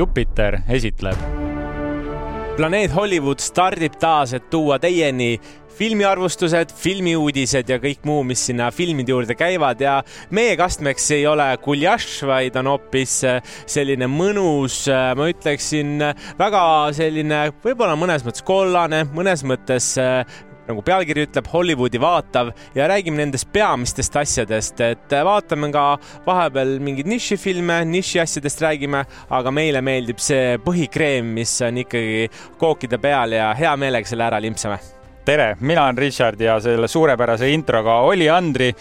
Jupiter esitleb. planeet Hollywood stardib taas, et tuua teieni filmiarvustused, filmiuudised ja kõik muu, mis sinna filmide juurde käivad ja meie kastmeks ei ole guljaš, vaid on hoopis selline mõnus, ma ütleksin, väga selline võib-olla mõnes mõttes kollane, mõnes mõttes nagu pealkiri ütleb, Hollywoodi vaatav ja räägime nendest peamistest asjadest, et vaatame ka vahepeal mingeid nišifilme, nišiasjadest räägime, aga meile meeldib see põhikreem, mis on ikkagi kookide peal ja hea meelega selle ära limpsame. tere, mina olen Richard ja selle suurepärase introga oli Andri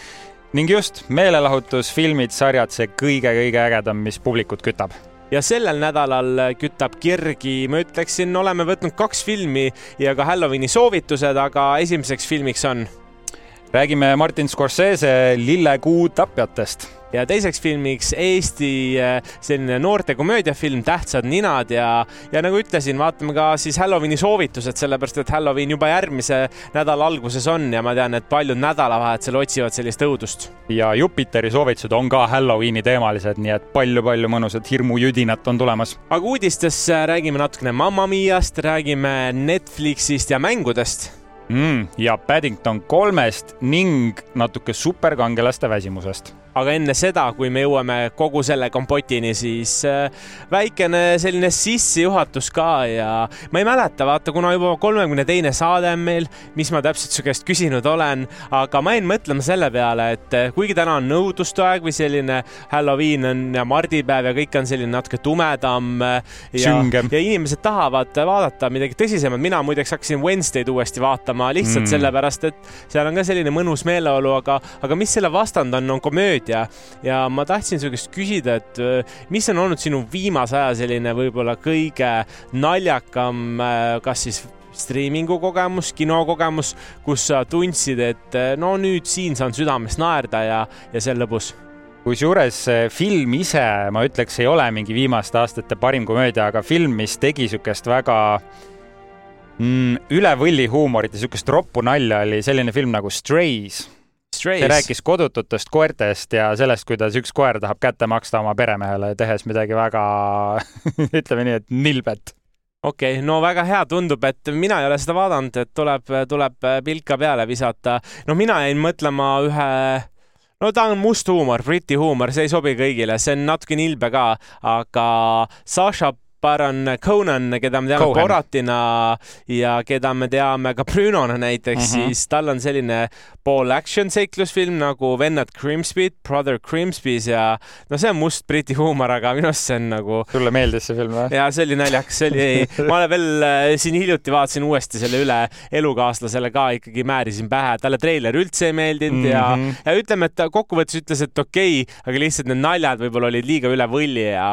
ning just meelelahutusfilmid, sarjad, see kõige-kõige ägedam, mis publikut kütab ja sellel nädalal kütab kirgi, ma ütleksin, oleme võtnud kaks filmi ja ka Halloweeni soovitused, aga esimeseks filmiks on? räägime Martin Scorsese Lillekuu tapjatest ja teiseks filmiks Eesti äh, selline noorte komöödiafilm Tähtsad ninad ja, ja nagu ütlesin, vaatame ka siis Halloweeni soovitused, sellepärast et Halloween juba järgmise nädala alguses on ja ma tean, et paljud nädalavahetusel otsivad sellist õudust. ja Jupiteri soovitused on ka Halloweeni teemalised, nii et palju-palju mõnusat hirmujüdinat on tulemas. aga uudistes räägime natukene Mamma Miast, räägime Netflixist ja mängudest mm,. ja Paddington kolmest ning natuke superkangelaste väsimusest aga enne seda, kui me jõuame kogu selle kompotini, siis äh, väikene selline sissejuhatus ka ja ma ei mäleta, vaata, kuna juba kolmekümne teine saade on meil, mis ma täpselt su käest küsinud olen, aga ma jäin mõtlema selle peale, et äh, kuigi täna on nõudluste aeg või selline Halloween on ja mardipäev ja kõik on selline natuke tumedam äh, ja, ja inimesed tahavad vaadata midagi tõsisemat. mina muideks hakkasin Wednesday'd uuesti vaatama lihtsalt mm. sellepärast, et seal on ka selline mõnus meeleolu, aga, aga mis selle vastand on, on komöödia ja, ja ma tahtsin su käest küsida, et äh, mis on olnud sinu viimase aja selline võib-olla kõige naljakam, äh, kas siis striimingu kogemus, kinokogemus, kus sa tundsid, et äh, no nüüd siin saan südamest naerda ja, ja see on lõbus? Kusjuures film ise, ma ütleks, ei ole mingi viimaste aastate parim komöödia, aga film, mis tegi niisugust väga mm, üle võlli huumorit ja niisugust roppu nalja, oli selline film nagu Strays Strays. see rääkis kodututest koertest ja sellest, kuidas üks koer tahab kätte maksta oma peremehele, tehes midagi väga ütleme nii, et nilbet okei okay,, no väga hea, tundub, et mina ei ole seda vaadanud, et tuleb, tuleb pilka peale visata. no mina jäin mõtlema ühe no ta on must huumor, briti huumor, see ei sobi kõigile, see on natuke nilbe ka, aga Sasha Baron Conan, keda me teame Cohen. Boratina ja keda me teame ka Brünona näiteks mm, -hmm. siis tal on selline pool action seiklusfilm nagu Vennad Grimsby, Brother Grimsby's ja no see on must briti huumor, aga minu arust see on nagu. sulle meeldis see film või? ja see oli naljakas, see oli, ei, ma olen veel äh, siin hiljuti vaatasin uuesti selle üle, elukaaslasele ka ikkagi määrisin pähe, talle treiler üldse ei meeldinud mm -hmm. ja, mhm. ja ütleme, et ta kokkuvõttes ütles, et okei okay,, aga lihtsalt need naljad võib-olla olid liiga üle võlli ja,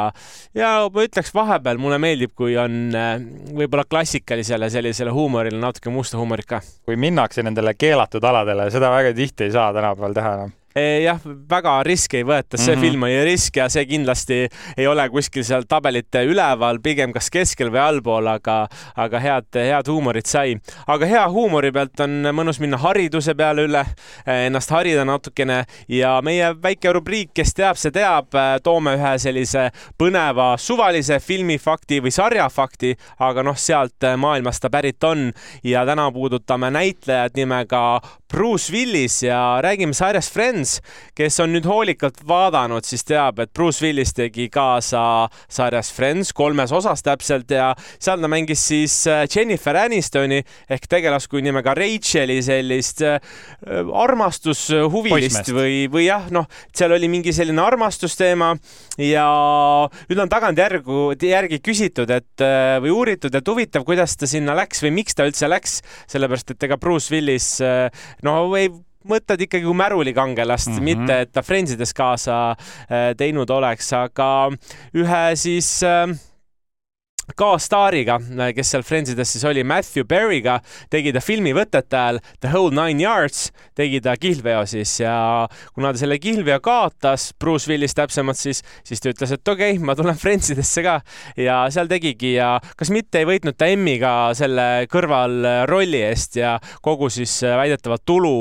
ja ma ütleks vahepeal ajal mulle meeldib, kui on äh, võib-olla klassikalisele sellisele huumorile natuke musta huumorit ka. kui minnakse nendele keelatud aladele, seda väga tihti ei saa tänapäeval teha enam jah, väga riski ei võeta, see mm -hmm. film oli risk ja see kindlasti ei ole kuskil seal tabelite üleval, pigem kas keskel või allpool, aga, aga head, head huumorit sai. aga hea huumori pealt on mõnus minna hariduse peale üle, ennast harida natukene ja meie väike rubriik, kes teab, see teab, toome ühe sellise põneva suvalise filmifakti või sarjafakti, aga noh, sealt maailmast ta pärit on ja täna puudutame näitlejat nimega Bruce Willis ja räägime sarjast Friends, kes on nüüd hoolikalt vaadanud, siis teab, et Bruce Willis tegi kaasa sarjas Friends kolmes osas täpselt ja seal ta mängis siis äh, Jennifer Anistoni ehk tegelaskuju nimega Racheli sellist äh, armastushuvilist või, või jah, noh, seal oli mingi selline armastusteema ja nüüd on tagantjärgu, järgi küsitud, et äh, või uuritud, et huvitav, kuidas ta sinna läks või miks ta üldse läks, sellepärast et ega Bruce Willis no ei mõtled ikkagi kui märulikangelast mm, -hmm. mitte et ta Friendsides kaasa äh, teinud oleks, aga ühe siis äh, kaastaariga, kes seal Friendsides siis oli, Matthew Berry'ga, tegi ta filmivõtete ajal The Whole Nine Yards, tegi ta kihlveo siis ja kuna ta selle kihlveo kaotas, Bruce Willis täpsemalt siis, siis ta ütles, et okei okay,, ma tulen Friendsidesse ka ja seal tegigi ja kas mitte ei võitnud ta Emmiga selle kõrvalrolli eest ja kogu siis väidetavat tulu,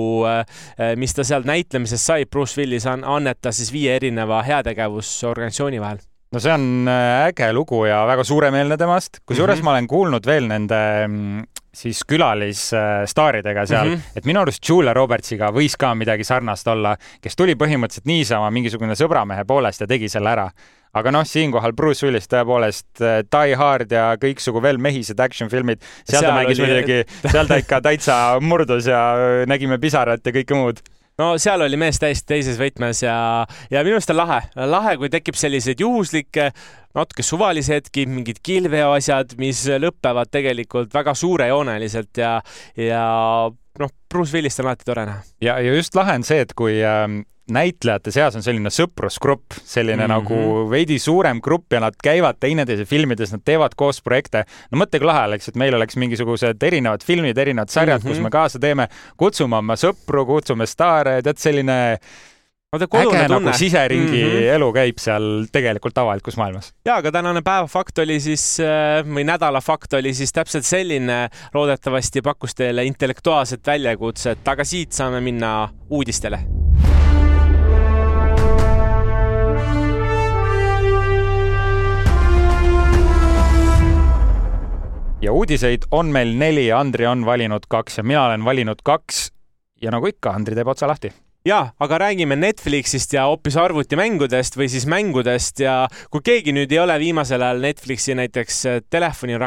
mis ta seal näitlemises sai, Bruce Willis annetas siis viie erineva heategevusorganisatsiooni vahel no see on äh, äge lugu ja väga suuremeelne temast, kusjuures mm -hmm. ma olen kuulnud veel nende mm, siis külalisstaaridega seal mm, -hmm. et minu arust Julia Robertsiga võis ka midagi sarnast olla, kes tuli põhimõtteliselt niisama mingisugune sõbramehe poolest ja tegi selle ära aga noh, siinkohal Bruce Willis tõepoolest äh, Die Hard ja kõiksugu veel mehised action filmid, seal, ta mängis muidugi, seal ta ikka täitsa murdus ja äh, nägime pisarat ja kõike muud no seal oli mees täiesti teises võtmes ja, ja minu arust on lahe, lahe, kui tekib selliseid juhuslikke, natuke suvalisi hetki, mingid kihlveoasjad, mis lõpevad tegelikult väga suurejooneliselt ja, ja noh, Bruce Willist on alati tore näha. ja, ja just lahe on see, et kui ähm, näitlejate seas on selline sõprusgrupp, selline mm -hmm. nagu veidi suurem grupp ja nad käivad teineteise filmides, nad teevad koos projekte. no mõtle, kui lahe oleks, et meil oleks mingisugused erinevad filmid, erinevad sarjad mm, -hmm. kus me kaasa teeme, kutsume oma sõpru, kutsume staare, tead selline äge nagu siseringi mm -hmm. elu käib seal tegelikult avalikus maailmas. ja, aga tänane päeva fakt oli siis äh, või nädala fakt oli siis täpselt selline, loodetavasti pakkus teile intellektuaalset väljakutset, aga siit saame minna uudistele ja uudiseid on meil neli, Andri on valinud kaks ja mina olen valinud kaks. ja nagu ikka, Andri teeb otsa lahti jaa, aga räägime Netflixist ja hoopis arvutimängudest või siis mängudest ja kui keegi nüüd ei ole viimasel ajal Netflixi näiteks äh, telefoni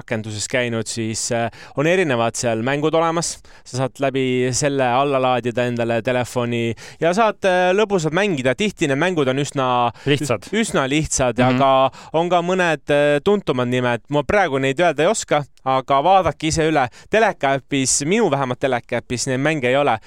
käinud, siis äh, on erinevad seal mängud olemas. sa saad läbi selle alla laadida endale telefoni ja saad äh, lõbusalt mängida. tihti need mängud on üsna lihtsad, üsna lihtsad mm, -hmm. aga on ka mõned tuntumad nimed. ma praegu neid öelda ei oska, aga vaadake ise üle. telekaäpis, minu vähemalt telekaäpis neid mänge ei ole.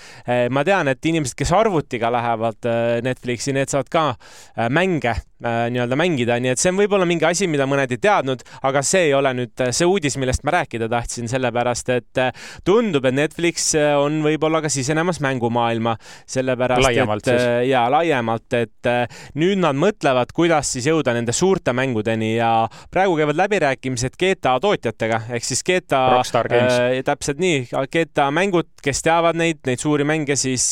ma tean, et inimesed, kes arvutiga lähevad äh, Netflixi, need saavad ka äh, mänge nii-öelda mängida, nii et see on võib-olla mingi asi, mida mõned ei teadnud, aga see ei ole nüüd äh, see uudis, millest ma rääkida tahtsin, sellepärast et äh, tundub, et Netflix on võib-olla ka sisenemas mängumaailma, sellepärast laiemalt et siis. ja laiemalt, et nüüd nad mõtlevad, kuidas siis jõuda nende suurte mängudeni ja praegu käivad läbirääkimised GTA tootjatega ehk siis GTA äh, täpselt nii, GTA mängud, kes teavad neid, neid suuri mänge, siis,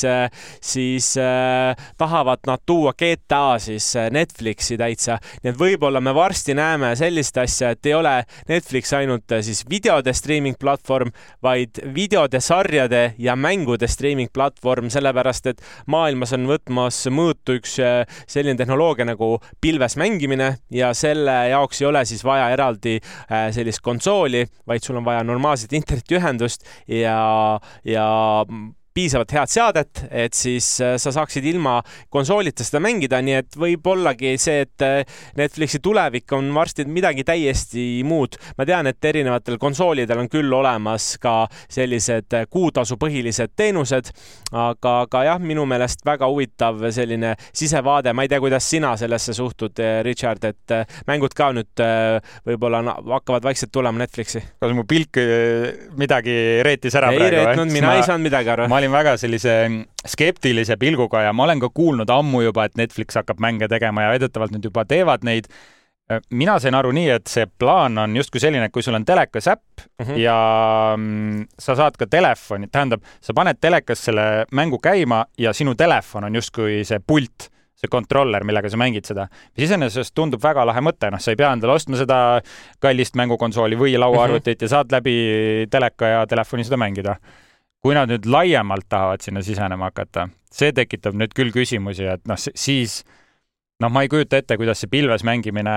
siis äh, tahavad nad tuua GTA siis Netflixi Netflixi täitsa. nii et võib-olla me varsti näeme sellist asja, et ei ole Netflix ainult äh, siis videode streaming platvorm, vaid videode, sarjade ja mängude streaming platvorm, sellepärast et maailmas on võtmas mõõtu üks äh, selline tehnoloogia nagu pilves mängimine ja selle jaoks ei ole siis vaja eraldi äh, sellist konsooli, vaid sul on vaja normaalset internetiühendust ja, ja piisavalt head seadet, et siis äh, sa saaksid ilma konsoolita seda mängida, nii et võib-ollagi see, et äh, Netflixi tulevik on varsti midagi täiesti muud. ma tean, et erinevatel konsoolidel on küll olemas ka sellised äh, kuutasupõhilised teenused, aga, aga jah, minu meelest väga huvitav selline sisevaade, ma ei tea, kuidas sina sellesse suhtud, Richard, et mängud ka nüüd võib-olla hakkavad vaikselt tulema Netflixi? kas mu pilk midagi reetis ära ei praegu? ei reetnud, mina ma... ei saanud midagi aru. ma olin väga sellise skeptilise pilguga ja ma olen ka kuulnud ammu juba, et Netflix hakkab mänge tegema ja väidetavalt nad juba teevad neid. mina sain aru nii, et see plaan on justkui selline, et kui sul on telekas äpp mm -hmm. ja sa saad ka telefoni, tähendab, sa paned telekas selle mängu käima ja sinu telefon on justkui see pult see kontroller, millega sa mängid seda, mis iseenesest tundub väga lahe mõte, noh, sa ei pea endale ostma seda kallist mängukonsooli või lauaarvutit mm -hmm. ja saad läbi teleka ja telefoni seda mängida kui nad nüüd laiemalt tahavad sinna sisenema hakata, see tekitab nüüd küll küsimusi, et noh, siis noh, ma ei kujuta ette, kuidas see pilves mängimine,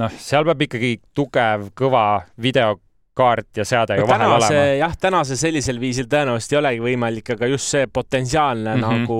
noh, seal peab ikkagi tugev, kõva video kaart ja seade ju vahel tänase, olema. jah, tänase sellisel viisil tõenäoliselt ei olegi võimalik, aga just see potentsiaalne mm -hmm. nagu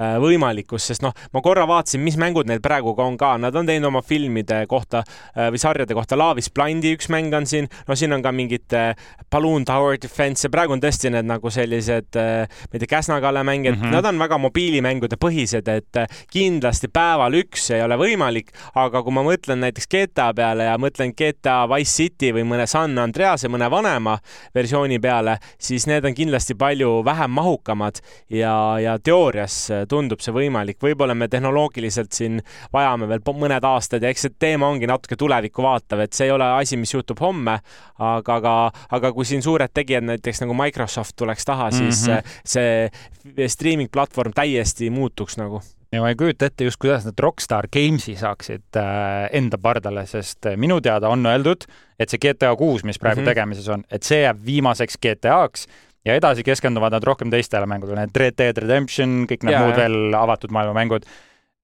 äh, võimalikkus, sest noh, ma korra vaatasin, mis mängud neil praegu ka on ka, nad on teinud oma filmide kohta äh, või sarjade kohta, Laavis Blindi üks mäng on siin, no siin on ka mingid äh, Balloon Tower Defense ja praegu on tõesti need nagu sellised äh,, ma ei tea, Käsna-Kalle mängijad mm, -hmm. nad on väga mobiilimängude põhised, et äh, kindlasti päeval üks ei ole võimalik, aga kui ma mõtlen näiteks GTA peale ja mõtlen GTA Wise City või mõne San Andreas tehase mõne vanema versiooni peale, siis need on kindlasti palju vähem mahukamad ja, ja teoorias tundub see võimalik. võib-olla me tehnoloogiliselt siin vajame veel mõned aastad ja eks see teema ongi natuke tulevikku vaatav, et see ei ole asi, mis juhtub homme, aga, aga, aga kui siin suured tegijad, näiteks nagu Microsoft tuleks taha, siis mm -hmm. see streaming platvorm täiesti muutuks nagu ja ma ei kujuta ette just, kuidas nad Rockstar Games'i saaksid äh, enda pardale, sest äh, minu teada on öeldud, et see GTA kuus, mis praegu mm -hmm. tegemises on, et see jääb viimaseks GTA-ks ja edasi keskenduvad nad rohkem teistele mängudele, need Red Dead Redemption, kõik need ja, muud ja. veel avatud maailma mängud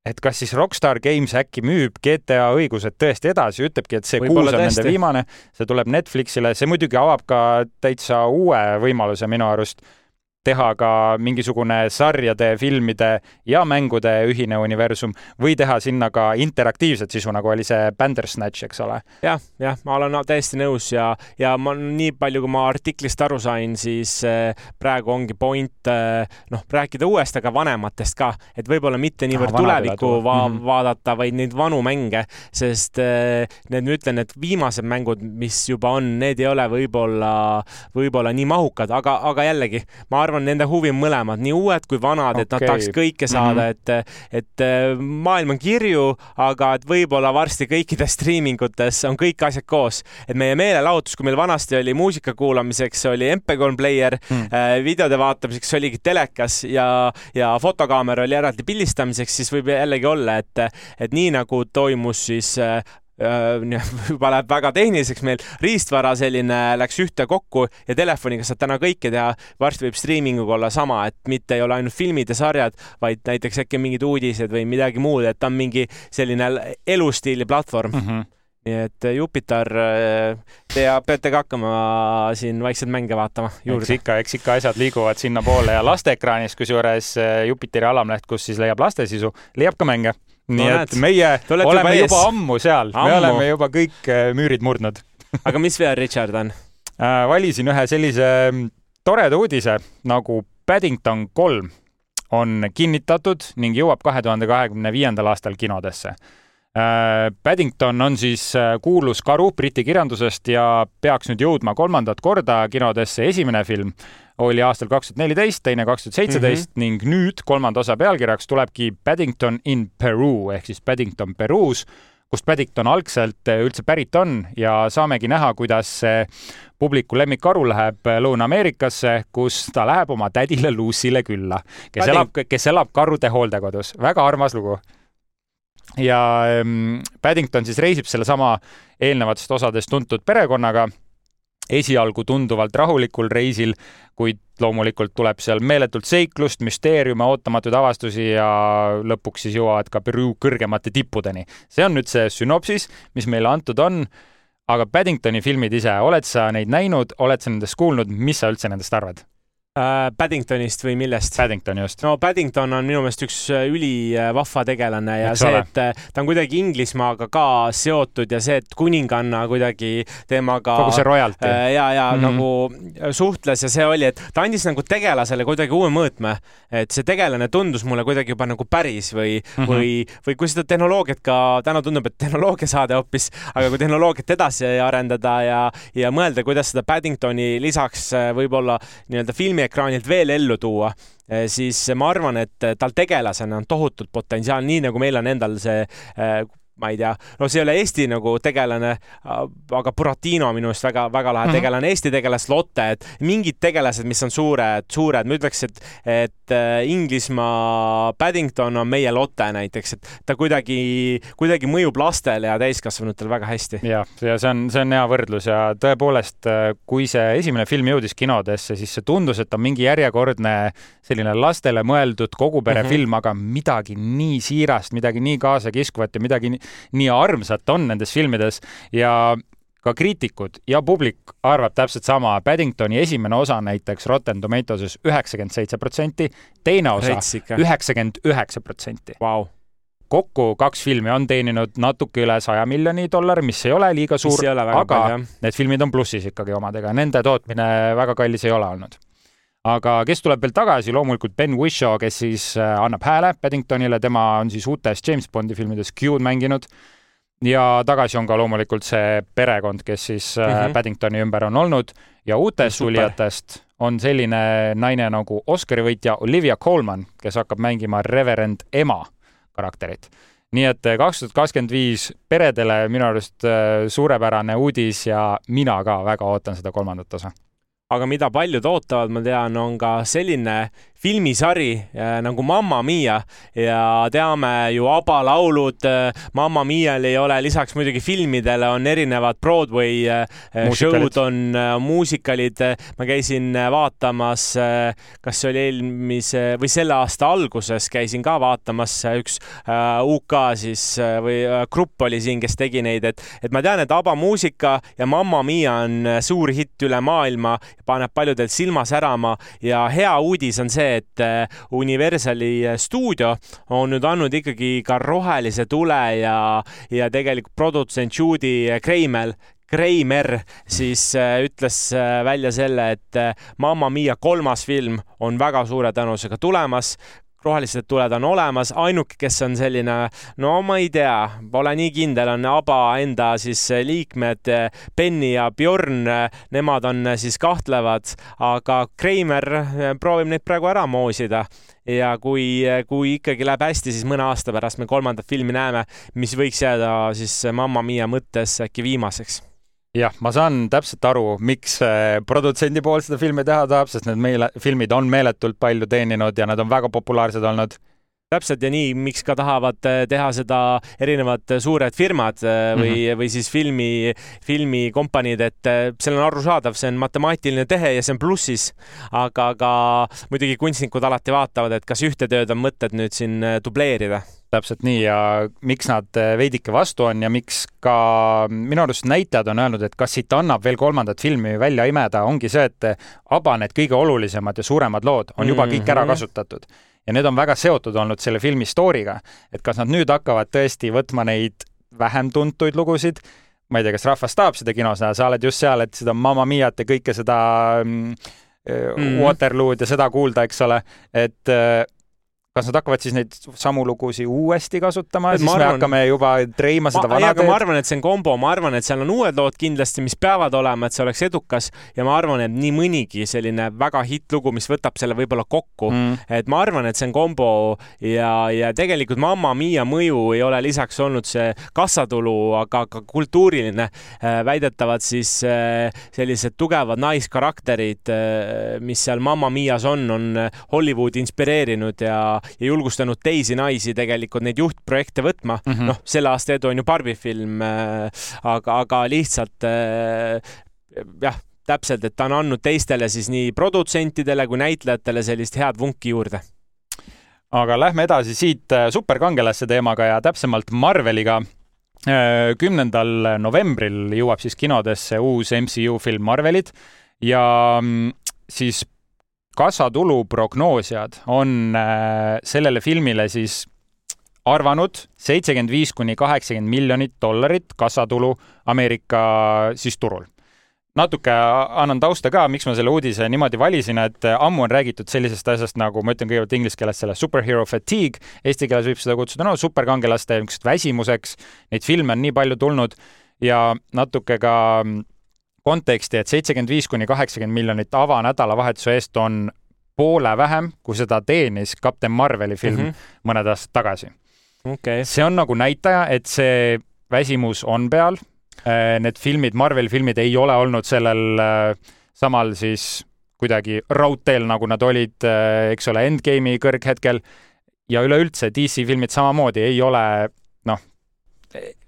et kas siis Rockstar Games äkki müüb GTA õigused tõesti edasi, ütlebki, et see kuus on nende viimane, see tuleb Netflixile, see muidugi avab ka täitsa uue võimaluse minu arust teha ka mingisugune sarjade, filmide ja mängude ühine universum või teha sinna ka interaktiivset sisu, nagu oli see Bandersnatch, eks ole ja,. jah, jah, ma olen täiesti nõus ja, ja ma nii palju, kui ma artiklist aru sain, siis äh, praegu ongi point äh, noh, rääkida uuest, aga vanematest ka, et võib-olla mitte niivõrd ah, tulevikku va mm -hmm. vaadata, vaid neid vanu mänge, sest äh, need, ma ütlen, et viimased mängud, mis juba on, need ei ole võib-olla, võib-olla nii mahukad, aga, aga jällegi, ma arvan, arvan, nende huvi on mõlemad, nii uued kui vanad okay., et nad tahaks kõike saada mm, -hmm. et, et äh, maailm on kirju, aga et võib-olla varsti kõikides striimingutes on kõik asjad koos. et meie meelelahutus, kui meil vanasti oli muusika kuulamiseks, oli MP3 player mm., videode vaatamiseks oligi telekas ja, ja fotokaamera oli eraldi pildistamiseks, siis võib jällegi olla, et, et nii nagu toimus siis äh, Äh, juba läheb väga tehniliseks meil, riistvara selline läks ühtekokku ja telefoniga saad täna kõike teha. varsti võib striiminguga olla sama, et mitte ei ole ainult filmid ja sarjad, vaid näiteks äkki mingid uudised või midagi muud, et ta on mingi selline elustiili platvorm mm. -hmm nii et äh, Jupiter, äh, te peate ka hakkama siin vaikselt mänge vaatama juurde. eks ikka, eks ikka asjad liiguvad sinnapoole ja lasteekraanis, kusjuures Jupiteri alamleht, kus siis leiab lastesisu, leiab ka mänge nii no, et meie oleme juba, juba ammu seal, me oleme juba kõik äh, müürid murdnud aga mis veel, Richard, on äh,? valisin ühe sellise mm, toreda uudise nagu Paddington kolm on kinnitatud ning jõuab kahe tuhande kahekümne viiendal aastal kinodesse äh,. Paddington on siis kuulus karu Briti kirjandusest ja peaks nüüd jõudma kolmandat korda kinodesse. esimene film oli aastal kaks tuhat neliteist, teine kaks tuhat seitseteist mhm. ning nüüd kolmanda osa pealkirjaks tulebki Paddington in Peru ehk siis Paddington Peruus, kust Paddington algselt äh, üldse pärit on ja saamegi näha, kuidas publiku lemmikaru läheb äh, Lõuna-Ameerikasse, kus ta läheb oma tädile Lucy'le külla, kes Padding... elab, kes elab karude hooldekodus. väga armas lugu ja ähm, Paddington siis reisib sellesama eelnevatest osadest tuntud perekonnaga esialgu tunduvalt rahulikul reisil, kuid loomulikult tuleb seal meeletult seiklust, müsteeriume, ootamatuid avastusi ja lõpuks siis jõuavad ka Peruu kõrgemate tippudeni. see on nüüd see sünopsis, mis meile antud on. aga Paddingtoni filmid ise, oled sa neid näinud, oled sa nendest kuulnud, mis sa üldse nendest arvad? Äh, Paddingtonist või millest? Paddington just. no Paddington on minu meelest üks äh, ülivahva tegelane ja Eks see, et äh, ta on kuidagi Inglismaaga ka seotud ja see, et kuninganna kuidagi temaga. kogu see royalty. ja, ja mm -hmm. nagu suhtles ja see oli, et ta andis nagu tegelasele kuidagi uue mõõtme, et see tegelane tundus mulle kuidagi juba nagu päris või mm, -hmm. või, või kui seda tehnoloogiat ka täna tundub, et tehnoloogiasaade hoopis, aga kui tehnoloogiat edasi arendada ja, ja mõelda, kuidas seda Paddingtoni lisaks võib-olla nii-öelda filmi filmiekraanilt veel ellu tuua, eh, siis ma arvan, et tal tegelasena on tohutult potentsiaal, nii nagu meil on endal see eh, ma ei tea, no see ei ole Eesti nagu tegelane, aga Buratino minu arust väga-väga lahe mm -hmm. tegelane, Eesti tegelased Lotte, et mingid tegelased, mis on suured, suured, ma ütleks, et, et äh, Inglismaa Paddington on meie Lotte näiteks, et ta kuidagi, kuidagi mõjub lastele ja täiskasvanutele väga hästi. ja, ja see on, see on hea võrdlus ja tõepoolest, äh, kui see esimene film jõudis kinodesse, siis see tundus, et on mingi järjekordne selline lastele mõeldud kogu pere mm -hmm. film, aga midagi nii siirast, midagi nii kaasakiskuvat ja midagi nii nii armsat on nendes filmides ja ka kriitikud ja publik arvab täpselt sama. Paddingtoni esimene osa näiteks Rotten Tomatoes üheksakümmend seitse protsenti, teine osa üheksakümmend üheksa protsenti. kokku kaks filmi on teeninud natuke üle saja miljoni dollari, mis ei ole liiga suur, aga palju, need filmid on plussis ikkagi omadega, nende tootmine väga kallis ei ole olnud aga kes tuleb veel tagasi, loomulikult Ben Whishaw, kes siis äh, annab hääle Paddingtonile, tema on siis uutes James Bondi filmides Q-d mänginud. ja tagasi on ka loomulikult see perekond, kes siis mm -hmm. Paddingtoni ümber on olnud. Ja uutest tulijatest on selline naine nagu Oscari võitja Olivia Colman, kes hakkab mängima Reverend ema karakterit. Nii et äh, kaks tuhat kakskümmend viis peredele minu arust suurepärane uudis ja mina ka väga ootan seda kolmandat osa aga mida paljud ootavad, ma tean, on ka selline filmisari äh, nagu Mamma Mia ja teame ju ABBA laulud. Äh, Mamma Mial ei ole lisaks muidugi filmidele on erinevad Broadway äh, show'd, on muusikalid. ma käisin vaatamas, kas see oli eelmise või selle aasta alguses käisin ka vaatamas üks UK siis või grupp oli siin, kes tegi neid, et, et ma tean, et ABBA muusika ja Mamma Mia on suur hitt üle maailma, paneb paljudel silma särama ja hea uudis on see, et äh, Universali äh, stuudio on nüüd andnud ikkagi ka rohelise tule ja, ja tegelikult produtsent Judy Kreimel Kreimer siis äh, ütles äh, välja selle, et äh, Mamma Mia kolmas film on väga suure tõenäosusega tulemas rohelised tuled on olemas, ainuke, kes on selline, no ma ei tea, pole nii kindel, on ABBA enda siis liikmed Benny ja Bjorn, nemad on siis kahtlevad, aga Kreimer proovib neid praegu ära moosida. Ja kui, kui ikkagi läheb hästi, siis mõne aasta pärast me kolmandat filmi näeme, mis võiks jääda siis Mamma Mia mõttes äkki viimaseks jah, ma saan täpselt aru, miks produtsendi pool seda filmi teha tahab, sest need meile, filmid on meeletult palju teeninud ja nad on väga populaarsed olnud täpselt ja nii, miks ka tahavad äh, teha seda erinevad äh, suured firmad äh, või mm, -hmm. või siis filmi, filmikompaniid, et see on arusaadav, see on matemaatiline tehe ja see on plussis. aga, aga muidugi kunstnikud alati vaatavad, et kas ühte tööd on mõtet nüüd siin dubleerida täpselt nii ja miks nad veidike vastu on ja miks ka minu arust näitajad on öelnud, et kas siit annab veel kolmandat filmi välja imeda, ongi see, et ABBA need kõige olulisemad ja suuremad lood on juba mm -hmm. kõik ära mhm. kasutatud ja need on väga seotud olnud selle filmi story'ga, et kas nad nüüd hakkavad tõesti võtma neid vähem tuntuid lugusid, ma ei tea, kas rahvas tahab seda kinos näha, sa oled just seal, et seda Mamma Miat ja kõike seda mm, mm. Waterloo'd ja seda kuulda, eks ole, et kas nad hakkavad siis neid samu lugusid uuesti kasutama, siis arvan, me hakkame juba treima seda vana teed? ma arvan, et see on kombo, ma arvan, et seal on uued lood kindlasti, mis peavad olema, et see oleks edukas ja ma arvan, et nii mõnigi selline väga hittlugu, mis võtab selle võib-olla kokku mm., et ma arvan, et see on kombo ja, ja tegelikult Mamma Mia mõju ei ole lisaks olnud see kassatulu, aga ka kultuuriline. Äh, väidetavalt siis äh, sellised tugevad naiskarakterid, äh, mis seal Mamma Mias on, on Hollywoodi inspireerinud ja ja julgustanud teisi naisi tegelikult neid juhtprojekte võtma. Mm -hmm.. noh, selle aasta edu on ju Barbi film äh,, aga, aga lihtsalt äh, jah, täpselt, et ta on andnud teistele siis nii produtsentidele kui näitlejatele sellist head vunki juurde. Aga lähme edasi siit äh, superkangelaste teemaga ja täpsemalt Marveliga. Äh, kümnendal novembril jõuab siis kinodesse uus MCU film Marvelid ja mm, siis kassatulu prognoosijad on äh, sellele filmile siis arvanud seitsekümmend viis kuni kaheksakümmend miljonit dollarit kassatulu Ameerika siis turul. natuke annan tausta ka, miks ma selle uudise niimoodi valisin, et ammu on räägitud sellisest asjast nagu, ma ütlen kõigepealt inglise keeles selle superhero fatigue, eesti keeles võib seda kutsuda no superkangelaste niisuguseks väsimuseks, neid filme on nii palju tulnud ja natuke ka konteksti, et seitsekümmend viis kuni kaheksakümmend miljonit avanädalavahetuse eest on poole vähem, kui seda teenis Captain Marveli film mm -hmm. mõned aastad tagasi okay.. see on nagu näitaja, et see väsimus on peal. Äh, need filmid, Marveli filmid ei ole olnud sellel äh, samal siis kuidagi raudteel, nagu nad olid, äh, eks ole, Endgame'i kõrghetkel. ja üleüldse DC filmid samamoodi ei ole noh,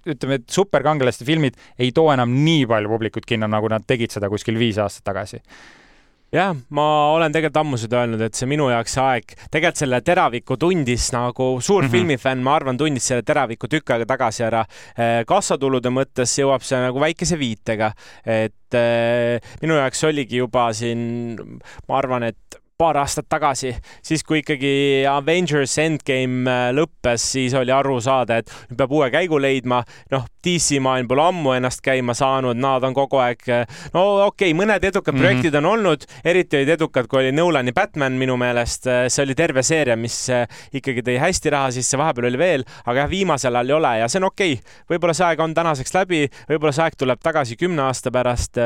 ütleme, et superkangelaste filmid ei too enam nii palju publikut kinno, nagu nad tegid seda kuskil viis aastat tagasi jah, ma olen tegelikult ammu seda öelnud, et see minu jaoks see aeg, tegelikult selle Teraviku tundis nagu suur mm -hmm. filmifänn, ma arvan, tundis selle Teraviku tükk aega tagasi ära. Eh, kassatulude mõttes jõuab see nagu väikese viitega, et eh, minu jaoks oligi juba siin, ma arvan, et paar aastat tagasi, siis kui ikkagi Avengers Endgame äh, lõppes, siis oli aru saada, et nüüd peab uue käigu leidma. noh, DC maailm pole ammu ennast käima saanud, nad on kogu aeg, äh, no okei okay,, mõned edukad mm -hmm. projektid on olnud, eriti olid edukad, kui oli Nolani Batman minu meelest, äh, see oli terve seeria, mis ikkagi tõi hästi raha sisse, vahepeal oli veel, aga jah, viimasel ajal ei ole ja see on okei okay.. võib-olla see aeg on tänaseks läbi, võib-olla see aeg tuleb tagasi kümne aasta pärast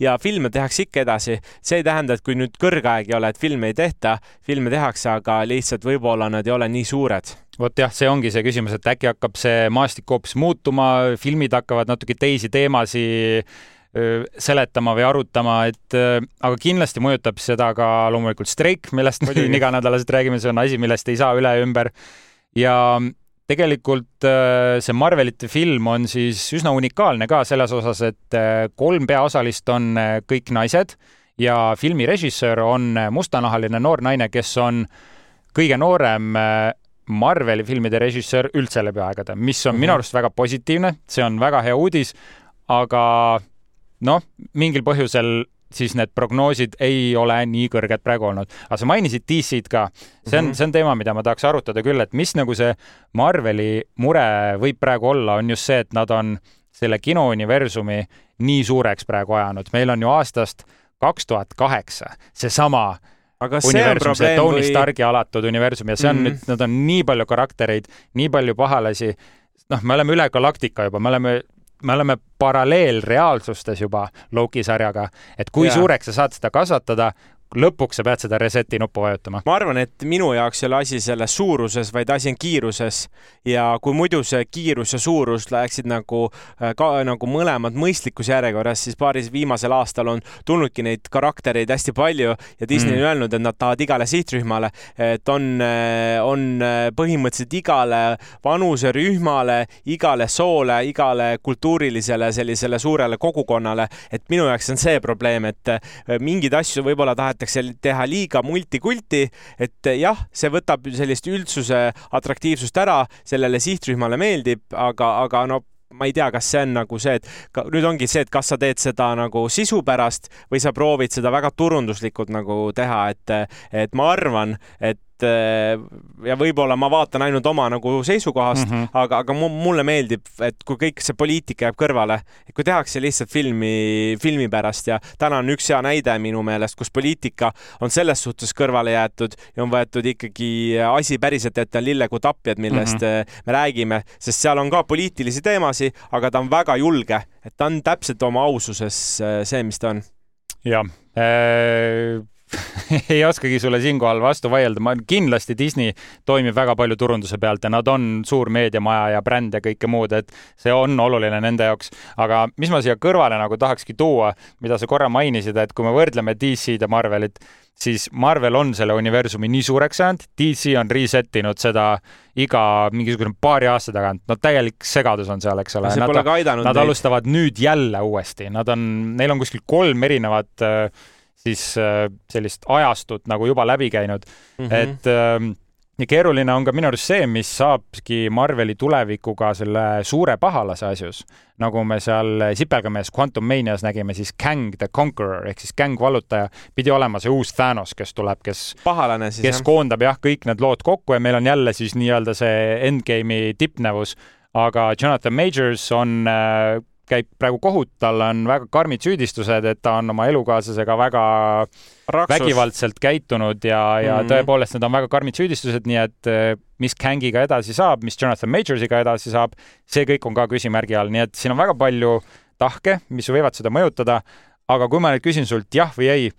ja filme tehakse ikka edasi. see ei tähenda, et kui nüüd kõrgaeg ei ole, et film filme ei tehta, filme tehakse, aga lihtsalt võib-olla nad ei ole nii suured. Vot jah, see ongi see küsimus, et äkki hakkab see maastik hoopis muutuma, filmid hakkavad natuke teisi teemasid seletama või arutama, et aga kindlasti mõjutab seda ka loomulikult streik, millest me siin iganädalaselt räägime, see on asi, millest ei saa üle ja ümber. ja tegelikult see Marvelite film on siis üsna unikaalne ka selles osas, et kolm peaosalist on kõik naised ja filmi režissöör on mustanahaline noor naine, kes on kõige noorem Marveli filmide režissöör üldse läbi aegade, mis on mm -hmm. minu arust väga positiivne, see on väga hea uudis, aga noh, mingil põhjusel siis need prognoosid ei ole nii kõrged praegu olnud. aga sa mainisid DC-d ka. see on mm, -hmm. see on teema, mida ma tahaks arutada küll, et mis nagu see Marveli mure võib praegu olla, on just see, et nad on selle kinouniversumi nii suureks praegu ajanud. meil on ju aastast kaks tuhat kaheksa seesama aga see on probleem Tony või... Starki alatud universum ja see on mm -hmm. nüüd, nad on nii palju karaktereid, nii palju pahalasi. noh, me oleme üle galaktika juba, me oleme me oleme paralleelreaalsustes juba Loki sarjaga, et kui yeah. suureks sa saad seda kasvatada, lõpuks sa pead seda reset'i nuppu vajutama. ma arvan, et minu jaoks ei ole asi selles suuruses, vaid asi on kiiruses ja kui muidu see kiirus ja suurus läheksid nagu äh, ka nagu mõlemad mõistlikus järjekorras, siis paaris viimasel aastal on tulnudki neid karaktereid hästi palju ja Disney mm. on öelnud, et nad tahavad igale sihtrühmale, et on, äh, on äh, põhimõtteliselt igale vanuserühmale, igale soole, igale kultuurilisele sellisele suurele kogukonnale, et minu jaoks on see probleem, et mingeid asju võib-olla tahetakse tahetakse teha liiga multikulti, et jah, see võtab sellist üldsuse atraktiivsust ära, sellele sihtrühmale meeldib, aga, aga no ma ei tea, kas see on nagu see, et ka, nüüd ongi see, et kas sa teed seda nagu sisu pärast või sa proovid seda väga turunduslikult nagu teha, et, et ma arvan, et et eh, ja võib-olla ma vaatan ainult oma nagu seisukohast mm, -hmm. aga, aga mulle meeldib, et kui kõik see poliitika jääb kõrvale, kui tehakse lihtsalt filmi, filmi pärast ja täna on üks hea näide minu meelest, kus poliitika on selles suhtes kõrvale jäetud ja on võetud ikkagi asi päriselt ette, on Lillekuu tapjad, millest mm -hmm. me räägime, sest seal on ka poliitilisi teemasid, aga ta on väga julge, et ta on täpselt oma aususes eh, see, mis ta on. jah äh ei oskagi sulle siinkohal vastu vaielda, ma kindlasti Disney toimib väga palju turunduse pealt ja nad on suur meediamaja ja bränd ja kõike muud, et see on oluline nende jaoks. aga mis ma siia kõrvale nagu tahakski tuua, mida sa korra mainisid, et kui me võrdleme DC-d ja Marvelit, siis Marvel on selle universumi nii suureks saanud, DC on reset inud seda iga mingisugune paari aasta tagant, no täielik segadus on seal, eks ole. Nad, nad alustavad nüüd jälle uuesti, nad on, neil on kuskil kolm erinevat äh, siis äh, sellist ajastut nagu juba läbi käinud mm, -hmm. et ähm, ja keeruline on ka minu arust see, mis saabki Marveli tulevikuga selle suure pahalase asjus. nagu me seal sipelgamees Quantum Manias nägime, siis Kang the Conqueror ehk siis Kang vallutaja pidi olema see uus Thanos, kes tuleb, kes, kes jah. koondab jah, kõik need lood kokku ja meil on jälle siis nii-öelda see endgame'i tippnevus. aga Jonathan Majors on äh, käib praegu kohut, tal on väga karmid süüdistused, et ta on oma elukaaslasega väga Raksus. vägivaldselt käitunud ja, ja mm -hmm. tõepoolest need on väga karmid süüdistused, nii et eh, mis Kangiga edasi saab, mis Jonathan Majorsiga edasi saab, see kõik on ka küsimärgi all, nii et siin on väga palju tahke, mis võivad seda mõjutada. aga kui ma nüüd küsin sult jah või ei,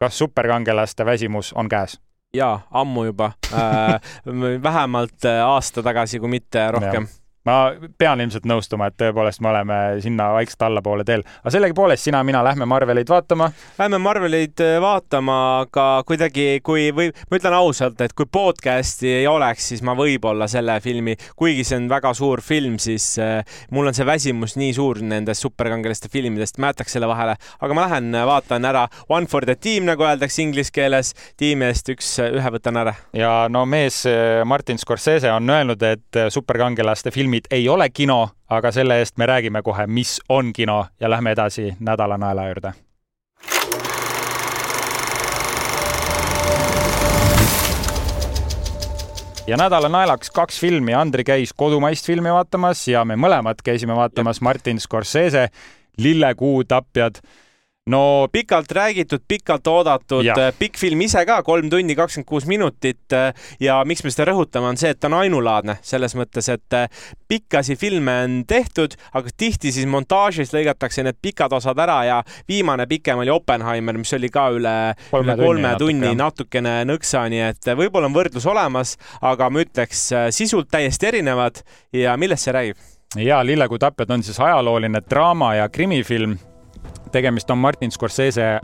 kas superkangelaste väsimus on käes? jaa, ammu juba äh, vähemalt äh, aasta tagasi, kui mitte rohkem ma pean ilmselt nõustuma, et tõepoolest me oleme sinna vaikselt allapoole teel, aga sellegipoolest sina, mina lähme Marveleid vaatama. Lähme Marveleid äh, vaatama, aga kuidagi, kui või ma ütlen ausalt, et kui podcast'i ei oleks, siis ma võib-olla selle filmi, kuigi see on väga suur film, siis äh, mul on see väsimus nii suur nendest superkangelaste filmidest, ma jätaks selle vahele, aga ma lähen äh, vaatan ära One for the team, nagu öeldakse inglise keeles, tiimi eest üks, ühe võtan ära. ja no mees Martin Scorsese on öelnud, et superkangelaste film filmid ei ole kino, aga selle eest me räägime kohe, mis on kino ja lähme edasi nädala naela juurde. ja nädala naelaks kaks filmi, Andri käis kodumaist filmi vaatamas ja me mõlemad käisime vaatamas Martin Scorsese Lillekuu tapjad no pikalt räägitud, pikalt oodatud äh, pikk film ise ka, kolm tundi kakskümmend kuus minutit äh, ja miks me seda rõhutame, on see, et ta on ainulaadne selles mõttes, et äh, pikkasi filme on tehtud, aga tihti siis montaažis lõigatakse need pikad osad ära ja viimane pikem oli Oppenheimer, mis oli ka üle kolme, üle kolme tunni, tunni natukene nõksa, nii et võib-olla on võrdlus olemas, aga ma ütleks sisult täiesti erinevad. Ja millest see räägib? ja Lillekuu tapjad on siis ajalooline draama ja krimifilm tegemist on Martin Scorsese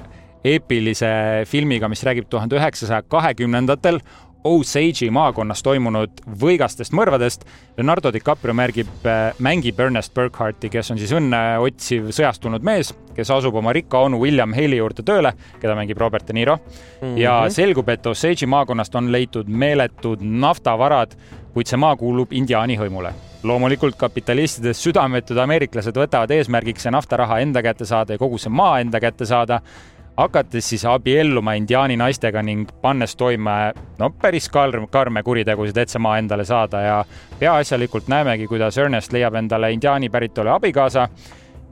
eepilise filmiga, mis räägib tuhande üheksasaja kahekümnendatel Osage maakonnas toimunud võigastest mõrvadest. Leonardo DiCaprio märgib, äh, mängib Ernest Burkharti, kes on siis õnne otsiv sõjastunud mees, kes asub oma rikka onu William Haley juurde tööle, keda mängib Robert De Niro mm. -hmm. ja selgub, et Osage'i maakonnast on leitud meeletud naftavarad, kuid see maa kuulub indiaani hõimule loomulikult kapitalistidest südametud ameeriklased võtavad eesmärgiks see naftaraha enda kätte saada ja kogu see maa enda kätte saada hakates siis abielluma indiaani naistega ning pannes toime no päris karm, karme kuritegusid, et see maa endale saada. Ja peaasjalikult näemegi, kuidas Ernest leiab endale indiaani päritolu abikaasa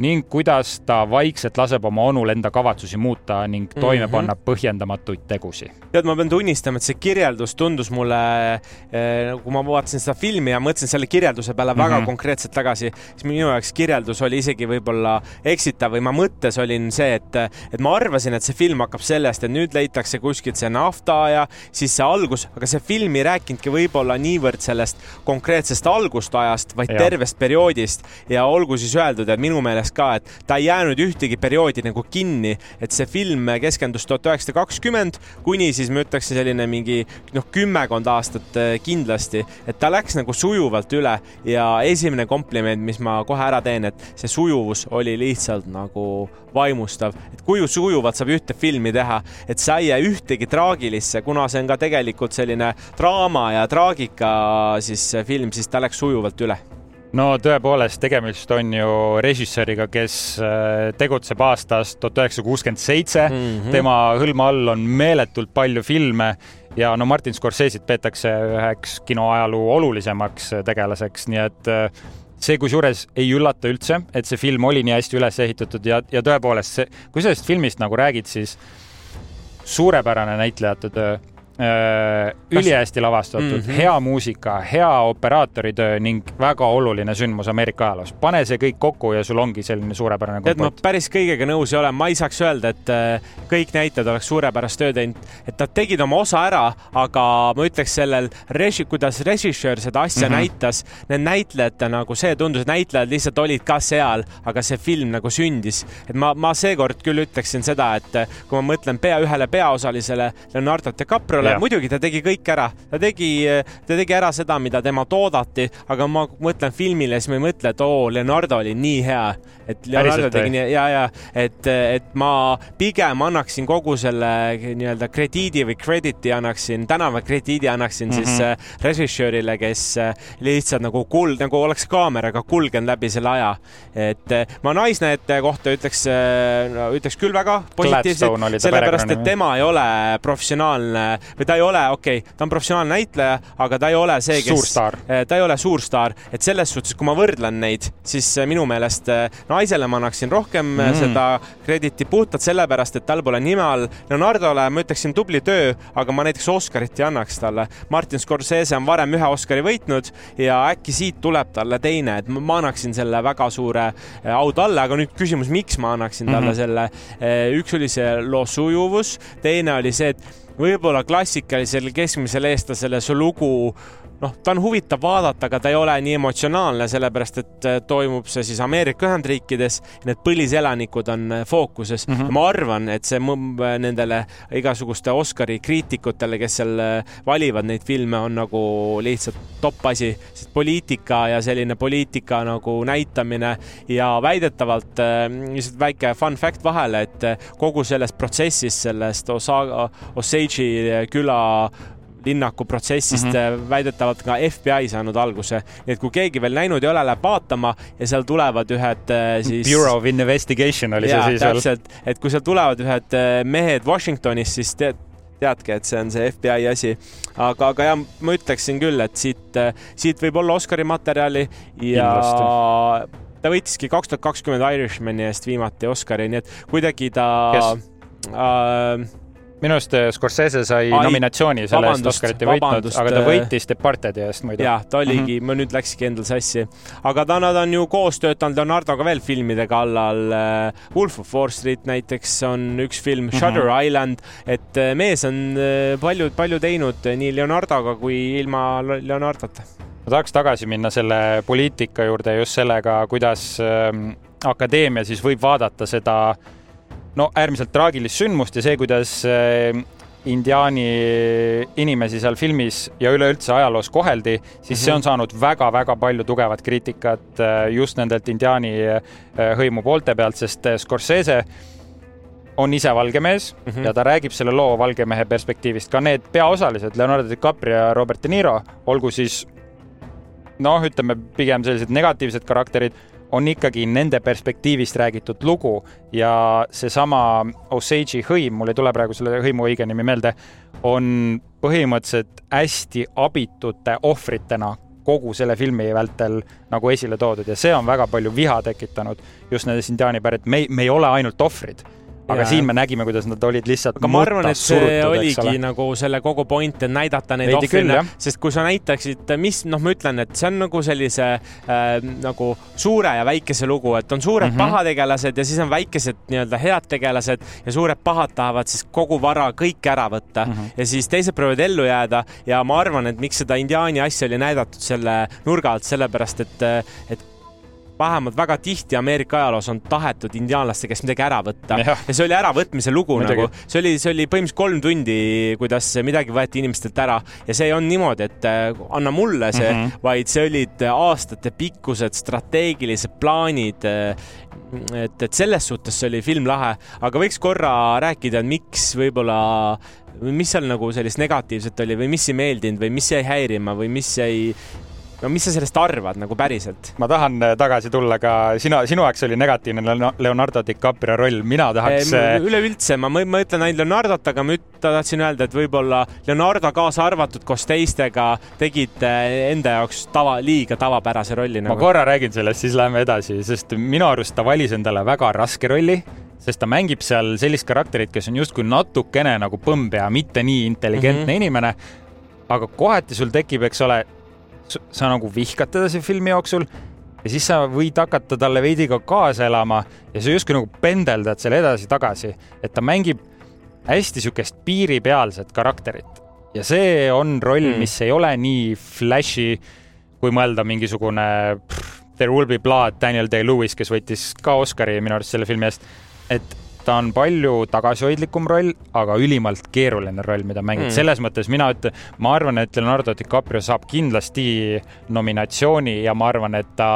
ning kuidas ta vaikselt laseb oma onul enda kavatsusi muuta ning toime mm -hmm. panna põhjendamatuid tegusid. tead, ma pean tunnistama, et see kirjeldus tundus mulle eh,, kui ma vaatasin seda filmi ja mõtlesin selle kirjelduse peale mm -hmm. väga mhm. konkreetselt tagasi, siis minu jaoks kirjeldus oli isegi võib-olla eksitav või ma mõttes olin see, et, et ma arvasin, et see film hakkab sellest, et nüüd leitakse kuskilt see nafta ja siis see algus, aga see film ei rääkinudki võib-olla niivõrd sellest konkreetsest algustajast, vaid ja. tervest perioodist ja olgu siis öeldud, et minu meelest meelest ka, et ta ei jäänud ühtegi perioodi nagu kinni, et see film keskendus tuhat üheksasada kakskümmend kuni siis ma ütleks selline mingi noh, kümmekond aastat äh, kindlasti, et ta läks nagu sujuvalt üle ja esimene kompliment, mis ma kohe ära teen, et see sujuvus oli lihtsalt nagu vaimustav, et kui sujuvalt saab ühte filmi teha, et sa ei jää ühtegi traagilisse, kuna see on ka tegelikult selline draama ja traagika siis film, siis ta läks sujuvalt üle no tõepoolest, tegemist on ju režissööriga, kes äh, tegutseb aastast tuhat üheksasada kuuskümmend seitse. Mhm. tema hõlma all on meeletult palju filme ja no Martin Scorsese'it peetakse üheks kinoajaloo olulisemaks tegelaseks, nii et äh, see kusjuures ei üllata üldse, et see film oli nii hästi üles ehitatud ja, ja tõepoolest see, kui sellest filmist nagu räägid, siis suurepärane näitlejate töö Äh, ülihästi lavastatud mm, -hmm. hea muusika, hea operaatoritöö ning väga oluline sündmus Ameerika ajaloos. pane see kõik kokku ja sul ongi selline suurepärane kompott. ma päris kõigega nõus ei ole, ma ei saaks öelda, et äh, kõik näitlejad oleks suurepärast tööd teinud, et nad tegid oma osa ära, aga ma ütleks sellel reži-, kuidas režissöör seda asja mm -hmm. näitas, need näitlejad nagu see tundus, et näitlejad lihtsalt olid ka seal, aga see film nagu sündis. et ma, ma seekord küll ütleksin seda, et äh, kui ma mõtlen pea ühele peaosalisele Leonardo DiCaprio Leonardo'le, muidugi ta tegi kõik ära, ta tegi, ta tegi ära seda, mida temalt oodati, aga ma mõtlen filmile, siis ma ei mõtle, et oo, Leonardo oli nii hea, et Leonardo Päriselt, tegi nii ja, ja et, et ma pigem annaksin kogu selle nii-öelda krediidi või credit'i annaksin, tänavakrediidi annaksin mm -hmm. siis äh, režissöörile, kes äh, lihtsalt nagu kuld, nagu oleks kaameraga kulgenud läbi selle aja. et äh, ma naisnäitaja kohta ütleks, ütleks küll väga positiivselt, sellepärast et tema ei ole professionaalne või ta ei ole, okei okay,, ta on professionaalne näitleja, aga ta ei ole see, kes, eh, ta ei ole suurstaar, et selles suhtes, kui ma võrdlen neid, siis eh, minu meelest eh, naisele ma annaksin rohkem mm. seda krediiti puhtalt sellepärast, et tal pole nime all. Leonardole ma ütleksin tubli töö, aga ma näiteks Oscarit ei annaks talle. Martin Scorsese on varem ühe Oscari võitnud ja äkki siit tuleb talle teine, et ma annaksin selle väga suure au talle, aga nüüd küsimus, miks ma annaksin talle mm -hmm. selle. üks oli see loo sujuvus, teine oli see, et võib-olla klassikalisele keskmisele eestlasele see lugu noh, ta on huvitav vaadata, aga ta ei ole nii emotsionaalne, sellepärast et äh, toimub see siis Ameerika Ühendriikides. Need põliselanikud on äh, fookuses mm. -hmm. ma arvan, et see äh, nendele igasuguste Oscari kriitikutele, kes seal valivad neid filme, on nagu lihtsalt top asi, sest poliitika ja selline poliitika nagu näitamine ja väidetavalt lihtsalt väike fun fact vahele, et kogu sellest protsessist, sellest Osaga, Osage'i küla linnaku protsessist mm -hmm. väidetavalt ka FBI saanud alguse. nii et kui keegi veel näinud ei ole, läheb vaatama ja seal tulevad ühed äh, siis. Bureau of Investigation oli ja, see siis veel. täpselt, et kui seal tulevad ühed äh, mehed Washingtonist, siis tead teadki, et see on see FBI asi. aga, aga jah, ma ütleksin küll, et siit, siit võib olla Oscari materjali ja Kindlasti. ta võitiski kaks tuhat kakskümmend Irishmani eest viimati Oscari, nii et kuidagi ta yes. äh, minu arust äh, Scorsese sai Ai, nominatsiooni selle eest Oscarit ei võitnud, aga ta äh, võitis Departedi eest muidu. jah, ta oligi mm, -hmm. ma nüüd läkski endal sassi. aga ta, nad on ju koos töötanud Leonardoga veel filmide kallal. Äh, Wolf of Wall Street näiteks on üks film mm, -hmm. Shutter Island, et mees on palju, palju teinud nii Leonardoga kui ilma Leonardota ma tahaks tagasi minna selle poliitika juurde just sellega, kuidas ähm, akadeemia siis võib vaadata seda no äärmiselt traagilist sündmust ja see, kuidas indiaani inimesi seal filmis ja üleüldse ajaloos koheldi, siis mm -hmm. see on saanud väga-väga palju tugevat kriitikat just nendelt indiaani hõimu poolte pealt, sest Scorsese on ise valge mees mm -hmm. ja ta räägib selle loo valge mehe perspektiivist. ka need peaosalised, Leonardo DiCaprio ja Robert De Niro, olgu siis noh, ütleme pigem sellised negatiivsed karakterid, on ikkagi nende perspektiivist räägitud lugu ja seesama Osage hõim, mul ei tule praegu selle hõimu õige nimi meelde, on põhimõtteliselt hästi abitute ohvritena kogu selle filmi vältel nagu esile toodud ja see on väga palju viha tekitanud just nendes indiaani pärit, me ei, me ei ole ainult ohvrid aga ja. siin me nägime, kuidas nad olid lihtsalt aga ma arvan, et see surutud, oligi nagu selle kogu point, et näidata neid ohvrina, sest kui sa näitaksid, mis, noh, ma ütlen, et see on nagu sellise äh, nagu suure ja väikese lugu, et on suured mm -hmm. pahategelased ja siis on väikesed nii-öelda head tegelased ja suured pahad tahavad siis kogu vara kõik ära võtta mm -hmm. ja siis teised proovivad ellu jääda ja ma arvan, et miks seda indiaani asja oli näidatud selle nurga alt, sellepärast et, et vähemalt väga tihti Ameerika ajaloos on tahetud indiaanlaste käest midagi ära võtta ja. ja see oli äravõtmise lugu midagi. nagu, see oli, see oli põhimõtteliselt kolm tundi, kuidas midagi võeti inimestelt ära ja see olnud niimoodi, et äh, anna mulle see mm, -hmm. vaid see olid aastatepikkused strateegilised plaanid. Äh, et, et selles suhtes see oli film lahe, aga võiks korra rääkida, miks võib-olla mis seal nagu sellist negatiivset oli või mis ei meeldinud või mis jäi häirima või mis jäi no mis sa sellest arvad nagu päriselt? ma tahan äh, tagasi tulla ka, sina, sinu jaoks oli negatiivne Leonardo DiCaprio roll, mina tahaks. Äh, üleüldse, ma, ma ütlen ainult Leonardot, aga ma tahtsin öelda, et võib-olla Leonardo kaasa arvatud koos teistega tegid äh, enda jaoks tava, liiga tavapärase rolli nagu.. ma korra räägin sellest, siis läheme edasi, sest minu arust ta valis endale väga raske rolli sest ta mängib seal sellist karakterit, kes on justkui natukene nagu põmbea, mitte nii intelligentne mm -hmm. inimene. aga kohati sul tekib, eks ole, sa nagu vihkad teda siin filmi jooksul ja siis sa võid hakata talle veidi ka kaasa elama ja sa justkui nagu pendeldad selle edasi-tagasi, et ta mängib hästi niisugust piiripealset karakterit ja see on roll mm., mis ei ole nii flashy, kui mõelda mingisugune pff, There will be blood, Daniel Day-Lewis, kes võitis ka Oscari minu arust selle filmi eest, et ta on palju tagasihoidlikum roll, aga ülimalt keeruline roll, mida mängida mm.. selles mõttes mina ütlen, ma arvan, et Leonardo DiCaprio saab kindlasti nominatsiooni ja ma arvan, et ta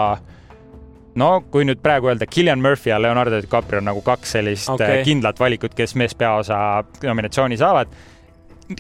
no kui nüüd praegu öelda, Killian Murphy ja Leonardo DiCaprio on nagu kaks sellist okay. kindlat valikut, kes meespeaosa nominatsiooni saavad.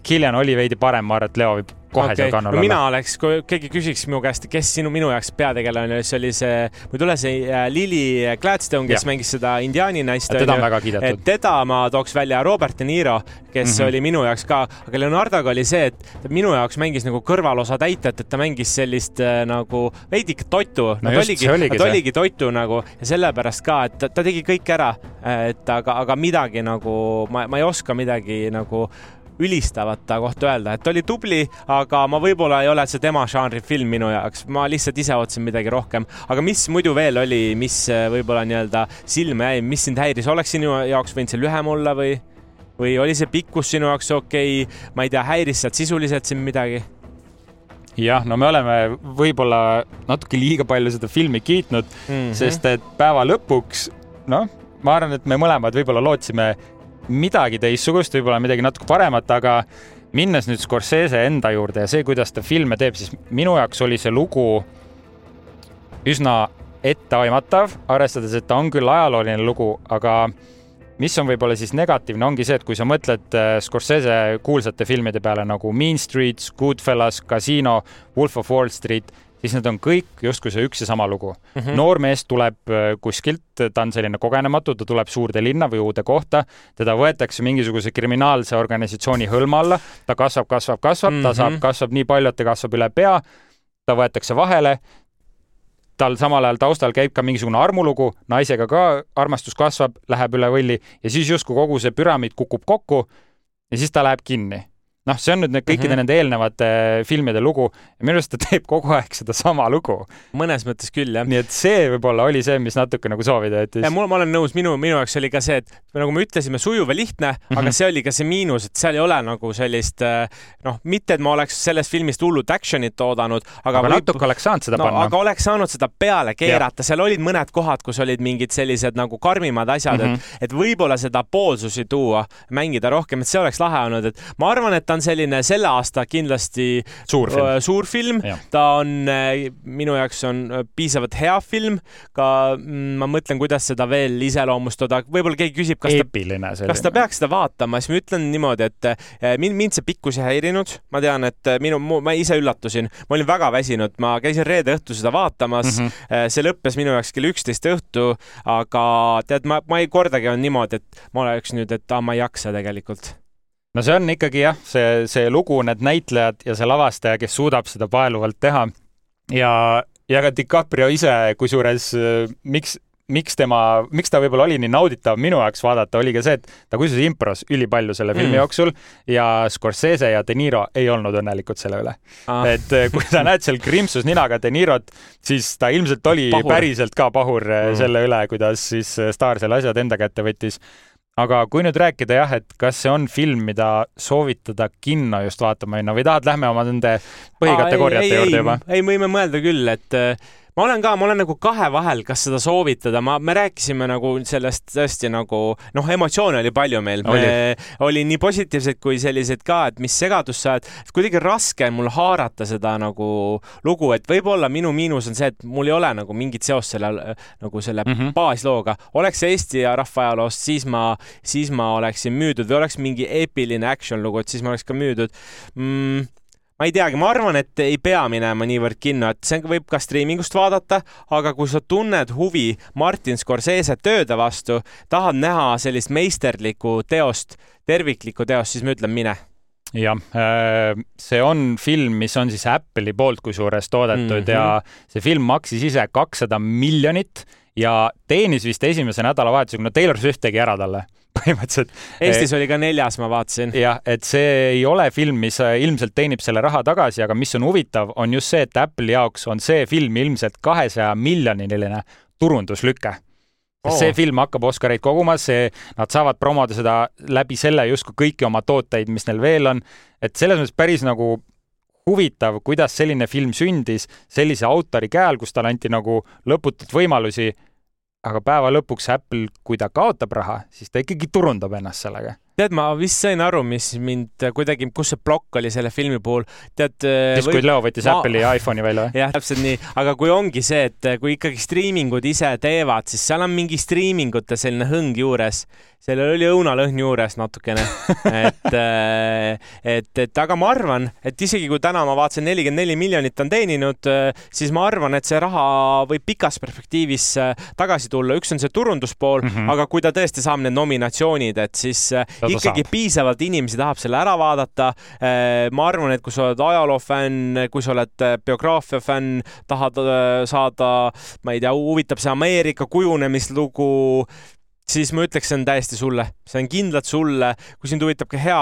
Killian oli veidi parem, ma arvan, et Leo võib kohe okay. kannul no, olla. mina oleks, kui keegi küsiks minu käest, kes sinu, minu jaoks peategelane oli, siis oli see, mul ei tule see äh, Lily Gladstone, kes ja. mängis seda indiaani naist. teda on väga kiidetud. teda ma tooks välja, Robert De Niro, kes mm -hmm. oli minu jaoks ka, aga Leonardoga oli see, et minu jaoks mängis nagu kõrvalosa täitjat, et ta mängis sellist äh, nagu veidike toitu no. Nad oligi, oligi, nad oligi toitu nagu ja sellepärast ka, et ta, ta tegi kõik ära, et aga, aga midagi nagu ma, ma ei oska midagi nagu ülistavat ta kohta öelda, et oli tubli, aga ma võib-olla ei ole see tema žanri film minu jaoks, ma lihtsalt ise ootasin midagi rohkem. aga mis muidu veel oli, mis äh, võib-olla nii-öelda silma jäi, mis sind häiris, oleks sinu jaoks võinud see lühem olla või, või oli see pikkus sinu jaoks okei okay?, ma ei tea, häiris sealt sisuliselt sind midagi? jah, no me oleme võib-olla natuke liiga palju seda filmi kiitnud mm, -hmm. sest et päeva lõpuks, noh, ma arvan, et me mõlemad võib-olla lootsime midagi teistsugust, võib-olla midagi natuke paremat, aga minnes nüüd Scorsese enda juurde ja see, kuidas ta filme teeb, siis minu jaoks oli see lugu üsna etteaimatav, arvestades, et ta on küll ajalooline lugu, aga mis on võib-olla siis negatiivne, ongi see, et kui sa mõtled äh, Scorsese kuulsate filmide peale nagu Mean Streets, Goodfellas, Casino, Wolf of Wall Street siis need on kõik justkui see üks ja sama lugu mm. -hmm. noor mees tuleb äh, kuskilt, ta on selline kogenematu, ta tuleb suurde linna või uude kohta, teda võetakse mingisuguse kriminaalse organisatsiooni hõlma alla, ta kasvab, kasvab, kasvab mm, -hmm. ta saab, mhm. kasvab nii palju, et ta kasvab üle pea, ta võetakse vahele, tal samal ajal taustal käib ka mingisugune armulugu, naisega ka armastus kasvab, läheb üle võlli ja siis justkui kogu see püramiid kukub kokku ja siis ta läheb kinni noh, see on nüüd need kõikide mm -hmm. nende eelnevate filmide lugu ja minu arust ta teeb kogu aeg sedasama lugu. mõnes mõttes küll, jah. nii et see võib-olla oli see, mis natuke nagu soovida jättis. ja mul, ma olen nõus, minu, minu jaoks oli ka see, et nagu me ütlesime, sujuv ja lihtne mm, -hmm. aga see oli ka see miinus, et seal ei ole nagu sellist noh, mitte et ma oleks sellest filmist hullult action'it oodanud, aga, aga võib... natuke oleks saanud seda no, panna. aga oleks saanud seda peale keerata, seal olid mõned kohad, kus olid mingid sellised nagu karmimad asjad mm, -hmm. et, mhm. et võib-olla seda poolsusi tuua, mängida rohkem, et see oleks lahe olnud, et ma arvan, et ta on selline selle aasta kindlasti suur film, suur film. ta on, minu jaoks on piisavalt hea film, ka mm, ma mõtlen, kuidas seda veel iseloomustada, võib-olla keegi küsib, kas Eepiline ta, kas ta peaks seda vaatama, siis ma ütlen niimoodi, et mind, mind see pikkus ei häirinud, ma tean, et minu, ma ise üllatusin, ma olin väga väsinud, ma käisin reede õhtu seda vaatamas. Mm, -hmm. see lõppes minu jaoks kell üksteist õhtu, aga tead, ma, ma ei kordagi olnud niimoodi, et ma oleks nüüd, et aa, ma ei jaksa tegelikult no see on ikkagi jah, see, see lugu, need näitlejad ja see lavastaja, kes suudab seda paeluvalt teha ja, ja ka DiCaprio ise, kusjuures miks, miks tema, miks ta võib-olla oli nii nauditav minu jaoks vaadata, oli ka see, et ta kusjuures impros ülipalju selle filmi mm. jooksul ja Scorsese ja De Niro ei olnud õnnelikud selle üle ah.. et kui sa näed seal krimpsus ninaga De Nirot, siis ta ilmselt oli pahur. päriselt ka pahur mm. selle üle, kuidas siis staar selle asjad enda kätte võttis aga kui nüüd rääkida jah, et kas see on film, mida soovitada kinno just vaatama minna või tahad, lähme oma nende põhikategooriate juurde juba? ei, võime mõelda küll, et ma olen ka, ma olen nagu kahe vahel, kas seda soovitada, ma, me rääkisime nagu sellest tõesti nagu noh, emotsioone oli palju meil, oli. nii positiivseid kui selliseid ka, et mis segadust sa oled, kuidagi raske on mul haarata seda nagu lugu, et võib-olla minu miinus on see, et mul ei ole nagu mingit seost selle nagu selle mm -hmm. baaslooga. oleks see Eesti ja rahvaajaloost, siis ma, siis ma oleksin müüdud või oleks mingi eepiline action lugu, et siis ma oleks ka müüdud. Mm, ma ei teagi, ma arvan, et ei pea minema niivõrd kinno, et see võib ka striimingust vaadata, aga kui sa tunned huvi Martin Scorsese tööde vastu, tahad näha sellist meisterlikku teost, terviklikku teost, siis ma ütlen, mine jah, äh, see on film, mis on siis Apple'i poolt kusjuures toodetud mm -hmm. ja see film maksis ise kakssada miljonit ja teenis vist esimese nädalavahetusega, no Taylor Swift tegi ära talle põhimõtteliselt. Eestis oli ka neljas, ma vaatasin. jah, et see ei ole film, mis äh, ilmselt teenib selle raha tagasi, aga mis on huvitav, on just see, et Apple'i jaoks on see film ilmselt kahesaja miljoniline turunduslüke oh.. see film hakkab Oscareid kogumas, see, nad saavad promoda seda läbi selle justkui kõiki oma tooteid, mis neil veel on. et selles mõttes päris nagu huvitav, kuidas selline film sündis sellise autori käel, kus talle anti nagu lõputult võimalusi aga päeva lõpuks Apple, kui ta kaotab raha, siis ta ikkagi turundab ennast sellega tead, ma vist sain aru, mis mind kuidagi, kus see plokk oli selle filmi puhul. tead. Siis, kui Leo võttis ma... Apple'i iPhone'i välja või? jah, täpselt nii, aga kui ongi see, et kui ikkagi striimingud ise teevad, siis seal on mingi striimingute selline hõng juures. Sellel oli õunalõhn juures natukene et, äh, et, et aga ma arvan, et isegi kui täna ma vaatasin, nelikümmend neli miljonit on teeninud, äh, siis ma arvan, et see raha võib pikas perspektiivis tagasi tulla. üks on see turunduspool mm, -hmm. aga kui ta tõesti saab need nominatsioonid, et siis ikkagi saab. piisavalt inimesi tahab selle ära vaadata. Äh, ma arvan, et kui sa oled ajaloofänn, kui sa oled äh, biograafia fänn, tahad äh, saada, ma ei tea, huvitab see Ameerika kujunemislugu, siis ma ütleks, see on täiesti sulle, see on kindlalt sulle. kui sind huvitab ka hea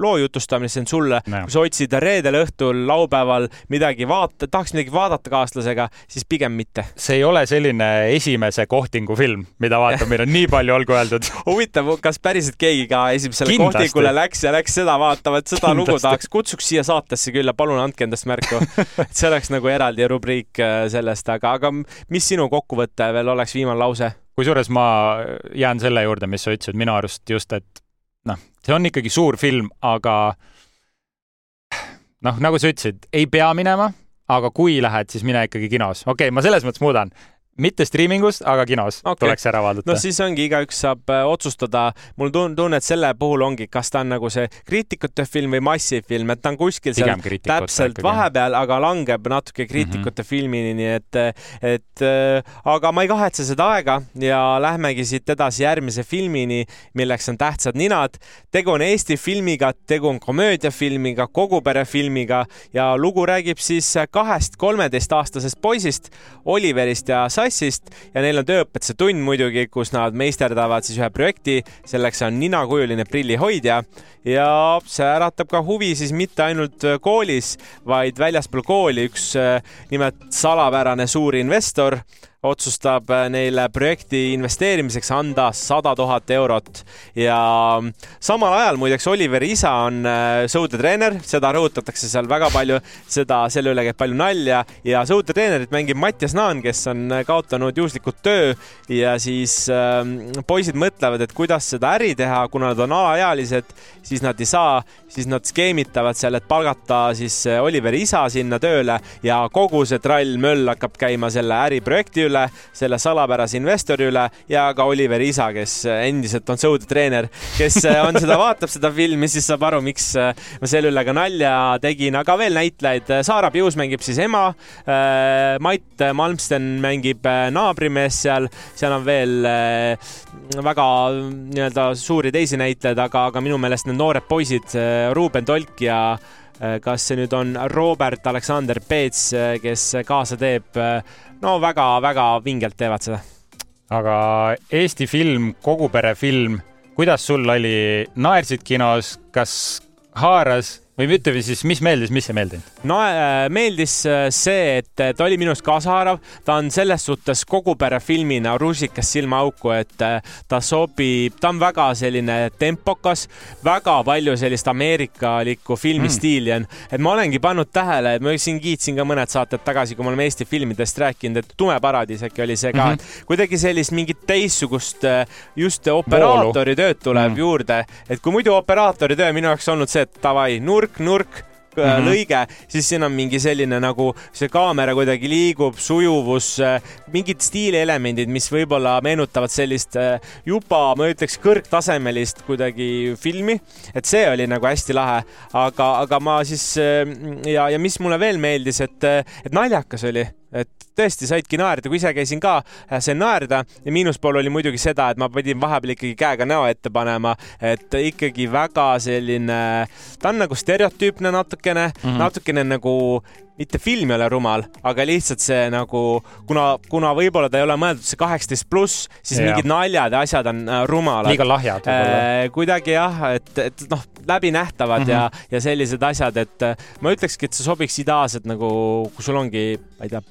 loo jutustamine, see on sulle no.. kui sa otsid reedel õhtul, laupäeval midagi vaata, tahaks midagi vaadata kaaslasega, siis pigem mitte. see ei ole selline esimese kohtingu film, mida vaatamine on nii palju olgu öeldud huvitav, kas päriselt keegi ka esimesele Kindlasti. kohtingule läks ja läks seda vaatama, et seda Kindlasti. lugu tahaks, kutsuks siia saatesse küll ja palun andke endast märku et see oleks nagu eraldi rubriik äh, sellest, aga, aga mis sinu kokkuvõte veel oleks, viimane lause? Kusjuures ma jään selle juurde, mis sa ütlesid, minu arust just, et noh, see on ikkagi suur film, aga noh, nagu sa ütlesid, ei pea minema, aga kui lähed, siis mine ikkagi kinos. okei okay,, ma selles mõttes muudan mitte striimingust, aga kinos okay. tuleks ära vaadata. no siis ongi, igaüks saab äh, otsustada. mul tun-, tunne, et selle puhul ongi, kas ta on nagu see kriitikute film või massifilm, et ta on kuskil seal täpselt vahepeal, aga langeb natuke kriitikute mm -hmm. filmini, nii et, et äh, aga ma ei kahetse seda aega ja lähmegi siit edasi järgmise filmini, milleks on Tähtsad ninad. tegu on Eesti filmiga, tegu on komöödiafilmiga, koguperefilmiga ja lugu räägib siis kahest kolmeteistaastasest poisist, Oliverist ja Sai klassist ja neil on tööõpetuse tund muidugi, kus nad meisterdavad siis ühe projekti, selleks on ninakujuline prillihoidja ja see äratab ka huvi siis mitte ainult koolis, vaid väljaspool kooli üks nimelt salapärane suur investor otsustab äh, neile projekti investeerimiseks anda sada tuhat eurot. Ja samal ajal muideks Oliveri isa on äh, sõudetreener, seda rõhutatakse seal väga palju, seda, selle üle käib palju nalja ja sõudetreenerit mängib Mattias Naan, kes on äh, kaotanud juhuslikult töö ja siis äh, poisid mõtlevad, et kuidas seda äri teha, kuna nad on alaealised, siis nad ei saa, siis nad skeemitavad seal, et palgata siis Oliveri isa sinna tööle ja kogu see trall-möll hakkab käima selle äriprojekti üle üle, selle salapärase investori üle ja ka Oliveri isa, kes endiselt on sõudetreener, kes on seda, vaatab seda filmi, siis saab aru, miks ma selle üle ka nalja tegin, aga veel näitlejaid. Saara Pius mängib siis ema. Mait Malmsten mängib naabrimees seal, seal on veel väga nii-öelda suuri teisi näitlejaid, aga, aga minu meelest need noored poisid, Ruuben Tolk ja kas see nüüd on Robert Aleksander Peets, kes kaasa teeb no väga-väga vingelt teevad seda. aga Eesti film, kogu pere film, kuidas sul oli, naersid kinos, kas haaras või ütleme siis, mis meeldis, mis ei meeldinud? no äh, meeldis äh, see, et ta oli minu arust kaasahaarav, ta on selles suhtes kogu pere filmina rusikas silmaauku, et äh, ta sobib, ta on väga selline tempokas, väga palju sellist ameerikalikku filmistiili on mm., et ma olengi pannud tähele, et ma siin kiitsin ka mõned saated tagasi, kui me oleme Eesti filmidest rääkinud, et Tume paradiis äkki oli see ka mm, -hmm. et kuidagi sellist mingit teistsugust just operaatori tööd tuleb mm -hmm. juurde, et kui muidu operaatori töö minu jaoks olnud see, et davai, nurk nurk, nurk mm -hmm. lõige, siis siin on mingi selline nagu see kaamera kuidagi liigub, sujuvus, äh, mingid stiilielemendid, mis võib-olla meenutavad sellist äh, juba, ma ütleks, kõrgtasemelist kuidagi filmi. et see oli nagu hästi lahe, aga, aga ma siis ja, ja mis mulle veel meeldis, et, et naljakas oli et tõesti saidki naerda, kui ise käisin ka, äh, sain naerda. Ja miinuspool oli muidugi seda, et ma pidin vahepeal ikkagi käega näo ette panema, et ikkagi väga selline, ta on nagu stereotüüpne natukene. Mm, -hmm. natukene nagu mitte film ei ole rumal, aga lihtsalt see nagu, kuna, kuna võib-olla ta ei ole mõeldud see kaheksateist pluss, siis ja. mingid naljad ja asjad on äh, rumalad. liiga lahjad äh,. kuidagi jah, et, et noh, läbinähtavad mm -hmm. ja, ja sellised asjad, et äh, ma ütlekski, et see sobiks ideaalselt nagu, kui sul ongi, ma ei tea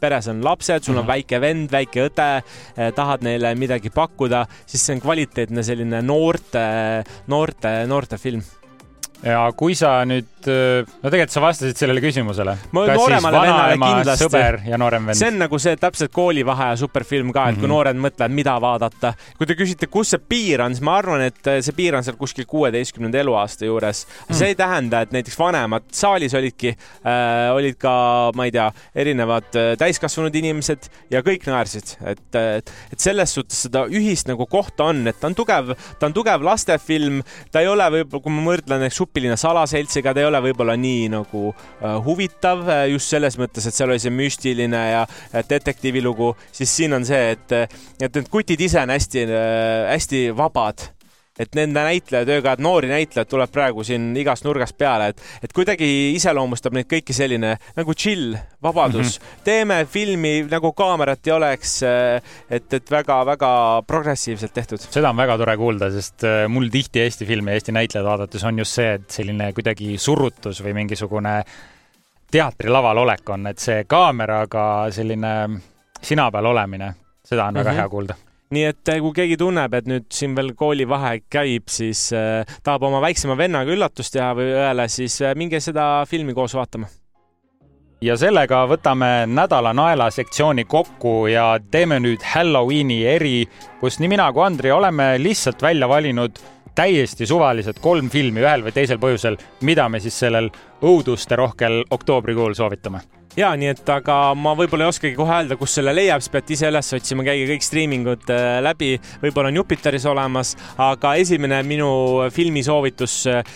peres on lapsed, sul mm -hmm. on mhm. väike vend, väike õde tahad neile midagi pakkuda, siis see on kvaliteetne selline noorte, noorte, noorte film ja kui sa nüüd, no tegelikult sa vastasid sellele küsimusele. sõber ja noorem vend? see on nagu see täpselt koolivaheaja superfilm ka, et mm -hmm. kui mhm. noored mõtlevad, mida vaadata. kui te küsite, kus see piir on, siis ma arvan, et see piir on seal kuskil kuueteistkümnenda eluaasta juures mm. -hmm. see ei tähenda, et näiteks vanemad saalis olidki äh,, olid ka, ma ei tea, erinevad äh, täiskasvanud inimesed ja kõik naersid, et, et, et selles suhtes seda ühist nagu kohta on, et ta on tugev, ta on tugev lastefilm, ta ei ole võib-olla, kui ma võrdlen näiteks grupiline salaseltsiga, ta ei ole võib-olla nii nagu äh, huvitav äh, just selles mõttes, et seal oli see müstiline ja detektiivilugu, siis siin on see, et, et need kutid ise on hästi äh,, hästi vabad et nende näitlejatööga, et noori näitlejaid tuleb praegu siin igast nurgast peale, et, et kuidagi iseloomustab neid kõiki selline nagu chill, vabadus mm. -hmm. teeme filmi nagu kaamerat ei oleks, et, et väga-väga progressiivselt tehtud. seda on väga tore kuulda, sest äh, mul tihti Eesti filme, Eesti näitlejaid vaadates on just see, et selline kuidagi surutus või mingisugune teatrilaval olek on, et see kaameraga selline sina peal olemine, seda on mm -hmm. väga mhm. hea kuulda nii et eh, kui keegi tunneb, et nüüd siin veel koolivaheaeg käib, siis äh, tahab oma väiksema vennaga üllatust teha või õele, siis äh, minge seda filmi koos vaatama. ja sellega võtame nädala naela sektsiooni kokku ja teeme nüüd Halloweeni eri, kus nii mina kui Andri oleme lihtsalt välja valinud täiesti suvalised kolm filmi ühel või teisel põhjusel, mida me siis sellel õudusterohkel oktoobrikuul soovitame ja nii et, aga ma võib-olla ei oskagi kohe öelda, kus selle leiab, siis peate ise üles otsima, käige kõik striimingud äh, läbi, võib-olla on Jupiteris olemas, aga esimene minu filmisoovitus äh,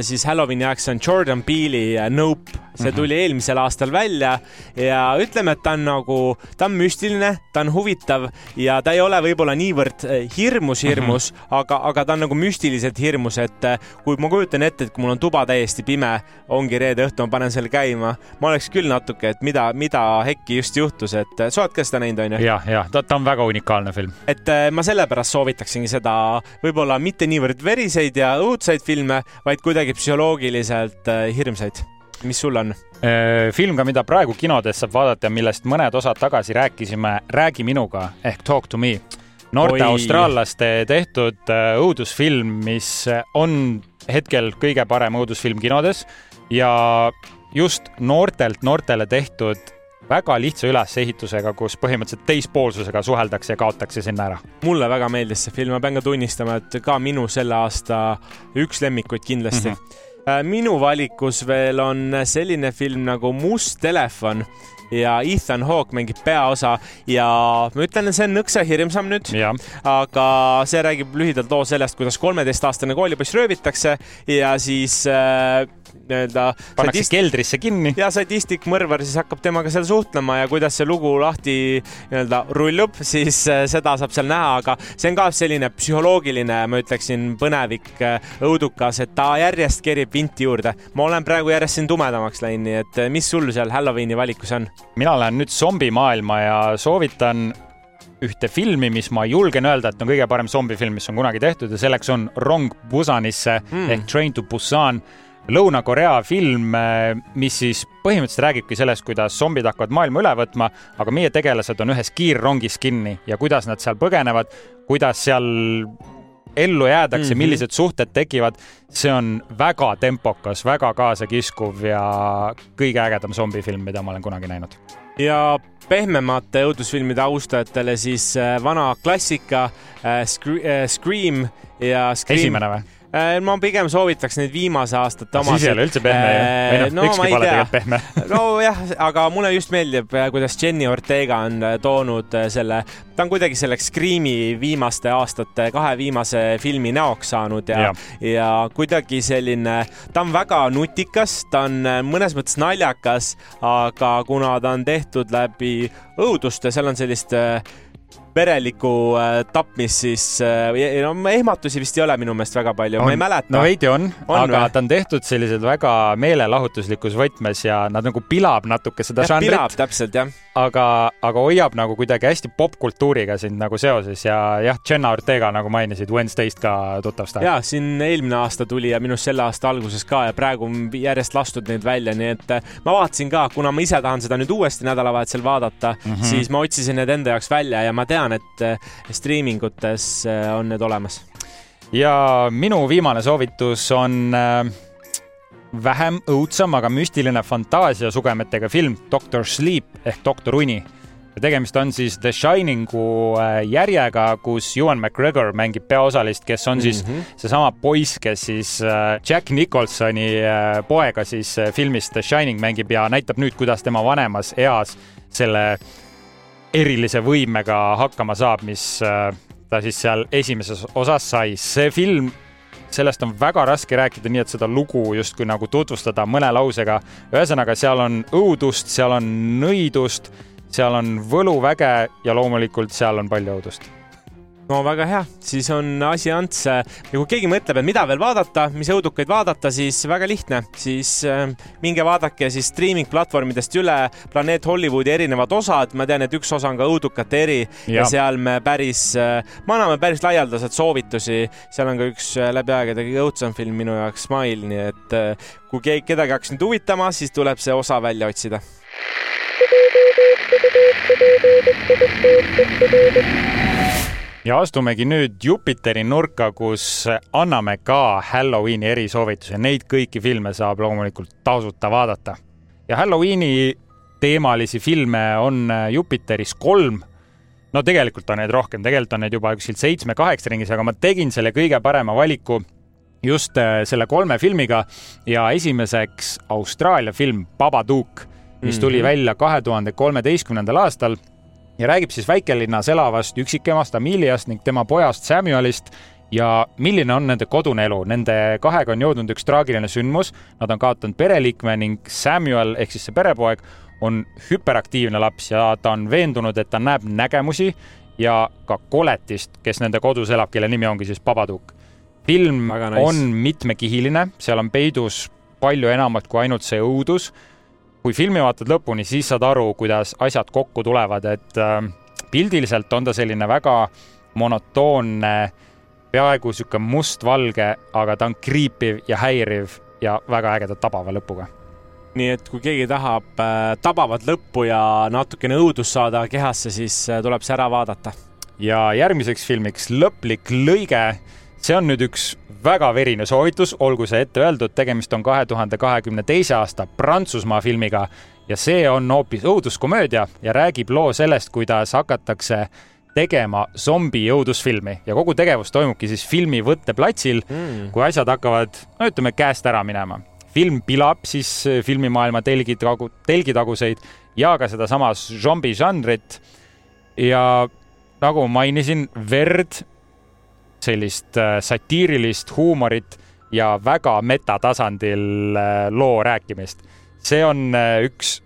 siis Halloweeni ajaks on Jordan Peele'i Nope see tuli mm -hmm. eelmisel aastal välja ja ütleme, et ta on nagu, ta on müstiline, ta on huvitav ja ta ei ole võib-olla niivõrd eh, hirmus, hirmus mm, -hmm. aga, aga ta on nagu müstiliselt hirmus, et kui ma kujutan ette, et kui mul on tuba täiesti pime, ongi reede õhtu, ma panen selle käima, ma oleks küll natuke, et mida, mida hekki just juhtus, et sa oled ka seda näinud, onju? jah, jah, ta, ta on väga unikaalne film. et ma sellepärast soovitaksingi seda võib-olla mitte niivõrd veriseid ja õudsaid filme, vaid kuidagi psühholoogiliselt hirmsaid mis sul on? Äh, film ka, mida praegu kinodes saab vaadata millest mõned osad tagasi rääkisime, Räägi minuga ehk Talk to me. noorte Oi. austraallaste tehtud äh, õudusfilm, mis on hetkel kõige parem õudusfilm kinodes ja just noortelt noortele tehtud väga lihtsa ülesehitusega, kus põhimõtteliselt teispoolsusega suheldakse ja kaotakse sinna ära. mulle väga meeldis see film, ma pean ka tunnistama, et ka minu selle aasta üks lemmikuid kindlasti mm. -hmm minu valikus veel on selline film nagu Must telefon ja Ethan Hawke mängib peaosa ja ma ütlen, et see on nõksa hirmsam nüüd, aga see räägib lühidalt loo sellest, kuidas kolmeteistaastane koolipoiss röövitakse ja siis äh, nii-öelda. pannakse sadist... keldrisse kinni. ja sadistik mõrvar siis hakkab temaga seal suhtlema ja kuidas see lugu lahti nii-öelda rullub, siis äh, seda saab seal näha, aga see on ka selline psühholoogiline, ma ütleksin, põnevik, äh, õudukas, et ta järjest kerib vinti juurde. ma olen praegu järjest siin tumedamaks läinud, nii et äh, mis sul seal Halloweeni valikus on? mina lähen nüüd zombimaailma ja soovitan ühte filmi, mis ma julgen öelda, et on kõige parem zombifilm, mis on kunagi tehtud ja selleks on Rong Busanisse mm. ehk Train to Busan Lõuna-Korea film, eh, mis siis põhimõtteliselt räägibki sellest, kuidas zombid hakkavad maailma üle võtma, aga meie tegelased on ühes kiirrongis kinni ja kuidas nad seal põgenevad, kuidas seal ellu jäädakse mm, -hmm. millised suhted tekivad, see on väga tempokas, väga kaasakiskuv ja kõige ägedam zombifilm, mida ma olen kunagi näinud. ja pehmemate õudusfilmide austajatele siis eh, vana klassika äh, Scream ja Scream. esimene või? Äh, ma pigem soovitaks neid viimase aastate omasid. siis ei ole üldse pehme ju. või noh, äh, no, pole tegelikult pehme. nojah, aga mulle just meeldib, äh, kuidas Jenny Ortega on toonud selle, ta on kuidagi selleks Scream'i viimaste aastate kahe viimase filmi näoks saanud ja, ja., ja kuidagi selline, ta on väga nutikas, ta on mõnes mõttes naljakas, aga kuna ta on tehtud läbi õuduste, seal on sellist äh, verelikku äh, tapmist, siis äh, no ehmatusi vist ei ole minu meelest väga palju, ma ei mäleta. no veidi on, on, aga või? ta on tehtud sellised väga meelelahutuslikus võtmes ja nad nagu pilab natuke seda žanrit. pilab täpselt jah. aga, aga hoiab nagu kuidagi hästi popkultuuriga sind nagu seoses ja jah, Jenna Ortega, nagu mainisid, Wednesday'st ka tuttav staar. ja siin eelmine aasta tuli ja minu arust selle aasta alguses ka ja praegu on järjest lastud neid välja, nii et äh, ma vaatasin ka, kuna ma ise tahan seda nüüd uuesti nädalavahetusel vaadata mm, -hmm. siis ma otsisin need enda jaoks välja ja ma tean, tean, et eh, striimingutes eh, on need olemas. ja minu viimane soovitus on eh, vähem õudsam, aga müstiline fantaasiasugemetega film Doctor Sleep ehk Doktor Uni tegemist on siis The Shiningu järjega, kus Ewan McGregor mängib peaosalist, kes on siis mm -hmm. seesama poiss, kes siis Jack Nicholsoni poega siis filmis The Shining mängib ja näitab nüüd, kuidas tema vanemas eas selle erilise võimega hakkama saab, mis äh, ta siis seal esimeses osas sai. see film, sellest on väga raske rääkida nii, et seda lugu justkui nagu tutvustada mõne lausega. ühesõnaga, seal on õudust, seal on nõidust, seal on võluväge ja loomulikult seal on palju õudust no väga hea, siis on asi ants. ja kui keegi mõtleb, et mida veel vaadata, mis õudukaid vaadata, siis väga lihtne, siis äh, minge vaadake siis streaming platvormidest üle Planeet Hollywoodi erinevad osad. ma tean, et üks osa on ka õudukate eri ja, ja seal me päris äh,, me anname päris laialdaselt soovitusi. seal on ka üks äh, läbi aegade kõige õudsam film minu jaoks, Smile, nii et äh, kui keegi, kedagi hakkas nüüd huvitama, siis tuleb see osa välja otsida ja astumegi nüüd Jupiteri nurka, kus anname ka Halloweeni erisoovituse. Neid kõiki filme saab loomulikult tasuta vaadata. ja Halloweeni teemalisi filme on Jupiteris kolm. no tegelikult on neid rohkem, tegelikult on neid juba kuskil seitsme-kaheksa ringis, aga ma tegin selle kõige parema valiku just äh, selle kolme filmiga ja esimeseks Austraalia film Babadook, mis tuli mm -hmm. välja kahe tuhande kolmeteistkümnendal aastal ja räägib siis väikelinnas elavast üksikemast Ameliast ning tema pojast Samuelist, ja milline on nende kodune elu. Nende kahega on jõudnud üks traagiline sündmus, nad on kaotanud pereliikme ning Samuel ehk siis see perepoeg on hüperaktiivne laps ja ta on veendunud, et ta näeb nägemusi ja ka koletist, kes nende kodus elab, kelle nimi ongi siis Babadook. film nice. on mitmekihiline, seal on peidus palju enamat kui ainult see õudus. Kui filmi vaatad lõpuni, siis saad aru, kuidas asjad kokku tulevad, et äh, pildiliselt on ta selline väga monotoonne peaaegu sihuke mustvalge, aga ta on kriipiv ja häiriv ja väga ägeda tabava lõpuga. nii et kui keegi tahab äh, tabavat lõppu ja natukene õudust saada kehasse, siis äh, tuleb see ära vaadata. ja järgmiseks filmiks Lõplik lõige. See on nüüd üks väga verine soovitus, olgu see ette öeldud, tegemist on kahe tuhande kahekümne teise aasta Prantsusmaa filmiga ja see on hoopis õuduskomöödia ja räägib loo sellest, kuidas hakatakse tegema zombi õudusfilmi ja kogu tegevus toimubki siis filmi võtteplatsil mm., kui asjad hakkavad, no ütleme, käest ära minema. film pilab siis äh, filmimaailma telgitagu, telgitaguseid ja ka sedasama zombi žanrit. ja nagu mainisin, verd, sellist äh, satiirilist huumorit ja väga metatasandil äh, loo rääkimist. see on üks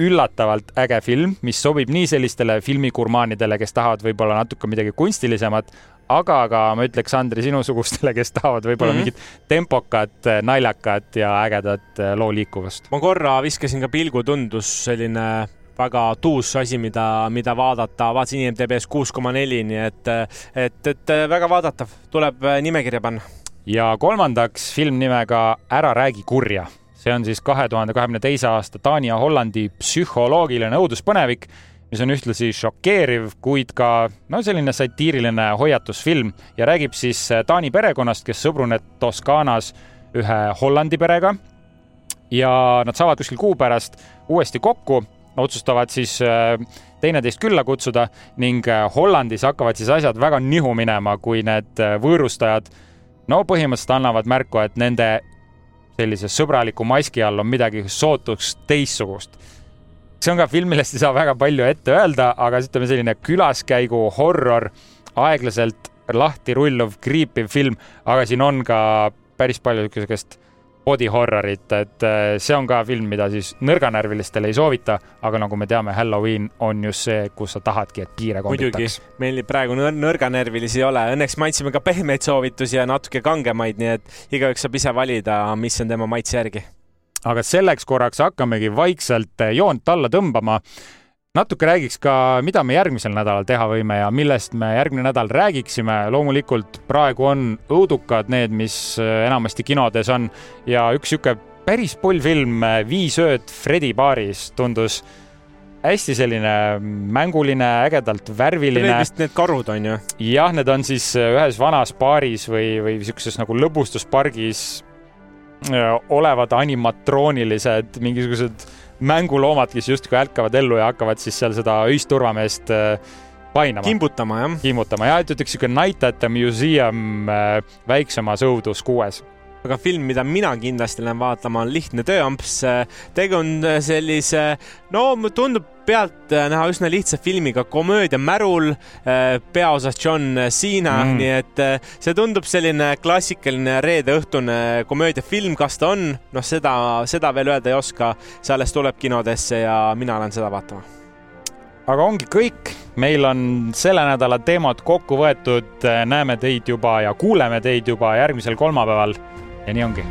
üllatavalt äge film, mis sobib nii sellistele filmigurmaanidele, kes tahavad võib-olla natuke midagi kunstilisemat, aga ka ma ütleks, Andri, sinusugustele, kes tahavad võib-olla mm -hmm. mingit tempokat, naljakat ja ägedat äh, loo liikuvust. ma korra viskasin ka pilgu, tundus selline väga tuus asi, mida, mida vaadata, vaatasin IMDB-s kuus koma neli, nii et, et, et väga vaadatav, tuleb äh, nimekirja panna. ja kolmandaks film nimega Ära räägi kurja. See on siis kahe tuhande kahekümne teise aasta Taani ja Hollandi psühholoogiline õuduspõnevik, mis on ühtlasi šokeeriv, kuid ka no selline satiiriline hoiatusfilm. Ja räägib siis Taani perekonnast, kes sõbruneb Toskaanas ühe Hollandi perega. ja nad saavad kuskil kuu pärast uuesti kokku, otsustavad siis äh, teineteist külla kutsuda ning äh, Hollandis hakkavad siis asjad väga nihu minema, kui need äh, võõrustajad no põhimõtteliselt annavad märku, et nende sellise sõbraliku maski all on midagi sootuks teistsugust. see on ka film, millest ei saa väga palju ette öelda, aga ütleme, selline külaskäigu horror, aeglaselt lahti rulluv, kriipiv film, aga siin on ka päris palju niisugust body horrorit, et äh, see on ka film, mida siis nõrganärvilistele ei soovita, aga nagu me teame, Halloween on just see, kus sa tahadki, et piire kombitaks. meil praegu nõr nõrganärvilisi ei ole, õnneks me andsime ka pehmeid soovitusi ja natuke kangemaid, nii et igaüks saab ise valida, mis on tema maitse järgi. aga selleks korraks hakkamegi vaikselt joont alla tõmbama natuke räägiks ka, mida me järgmisel nädalal teha võime ja millest me järgmine nädal räägiksime. loomulikult praegu on õudukad need, mis äh, enamasti kinodes on ja üks niisugune päris pull film, äh, Viis ööd Fredi baaris tundus hästi selline mänguline, ägedalt värviline. Need vist need karud on ju? jah, need on siis äh, ühes vanas baaris või, või niisuguses nagu lõbustuspargis olevad animatroonilised mingisugused mänguloomad, kes justkui ärkavad ellu ja hakkavad siis seal seda öist turvameest äh, painama. kimbutama, jah. kimbutama ja et ütleks niisugune Night at the Museum äh, väiksemas õudus kuues aga film, mida mina kindlasti lähen vaatama, on Lihtne tööamps. tegu on sellise, no tundub pealtnäha üsna lihtsa filmiga, komöödia Märul, peaosas John Cena mm., nii et see tundub selline klassikaline reedeõhtune komöödiafilm, kas ta on, noh, seda, seda veel öelda ei oska, see alles tuleb kinodesse ja mina lähen seda vaatama. Aga ongi kõik, meil on selle nädala teemad kokku võetud, näeme teid juba ja kuuleme teid juba järgmisel kolmapäeval ja nii ongi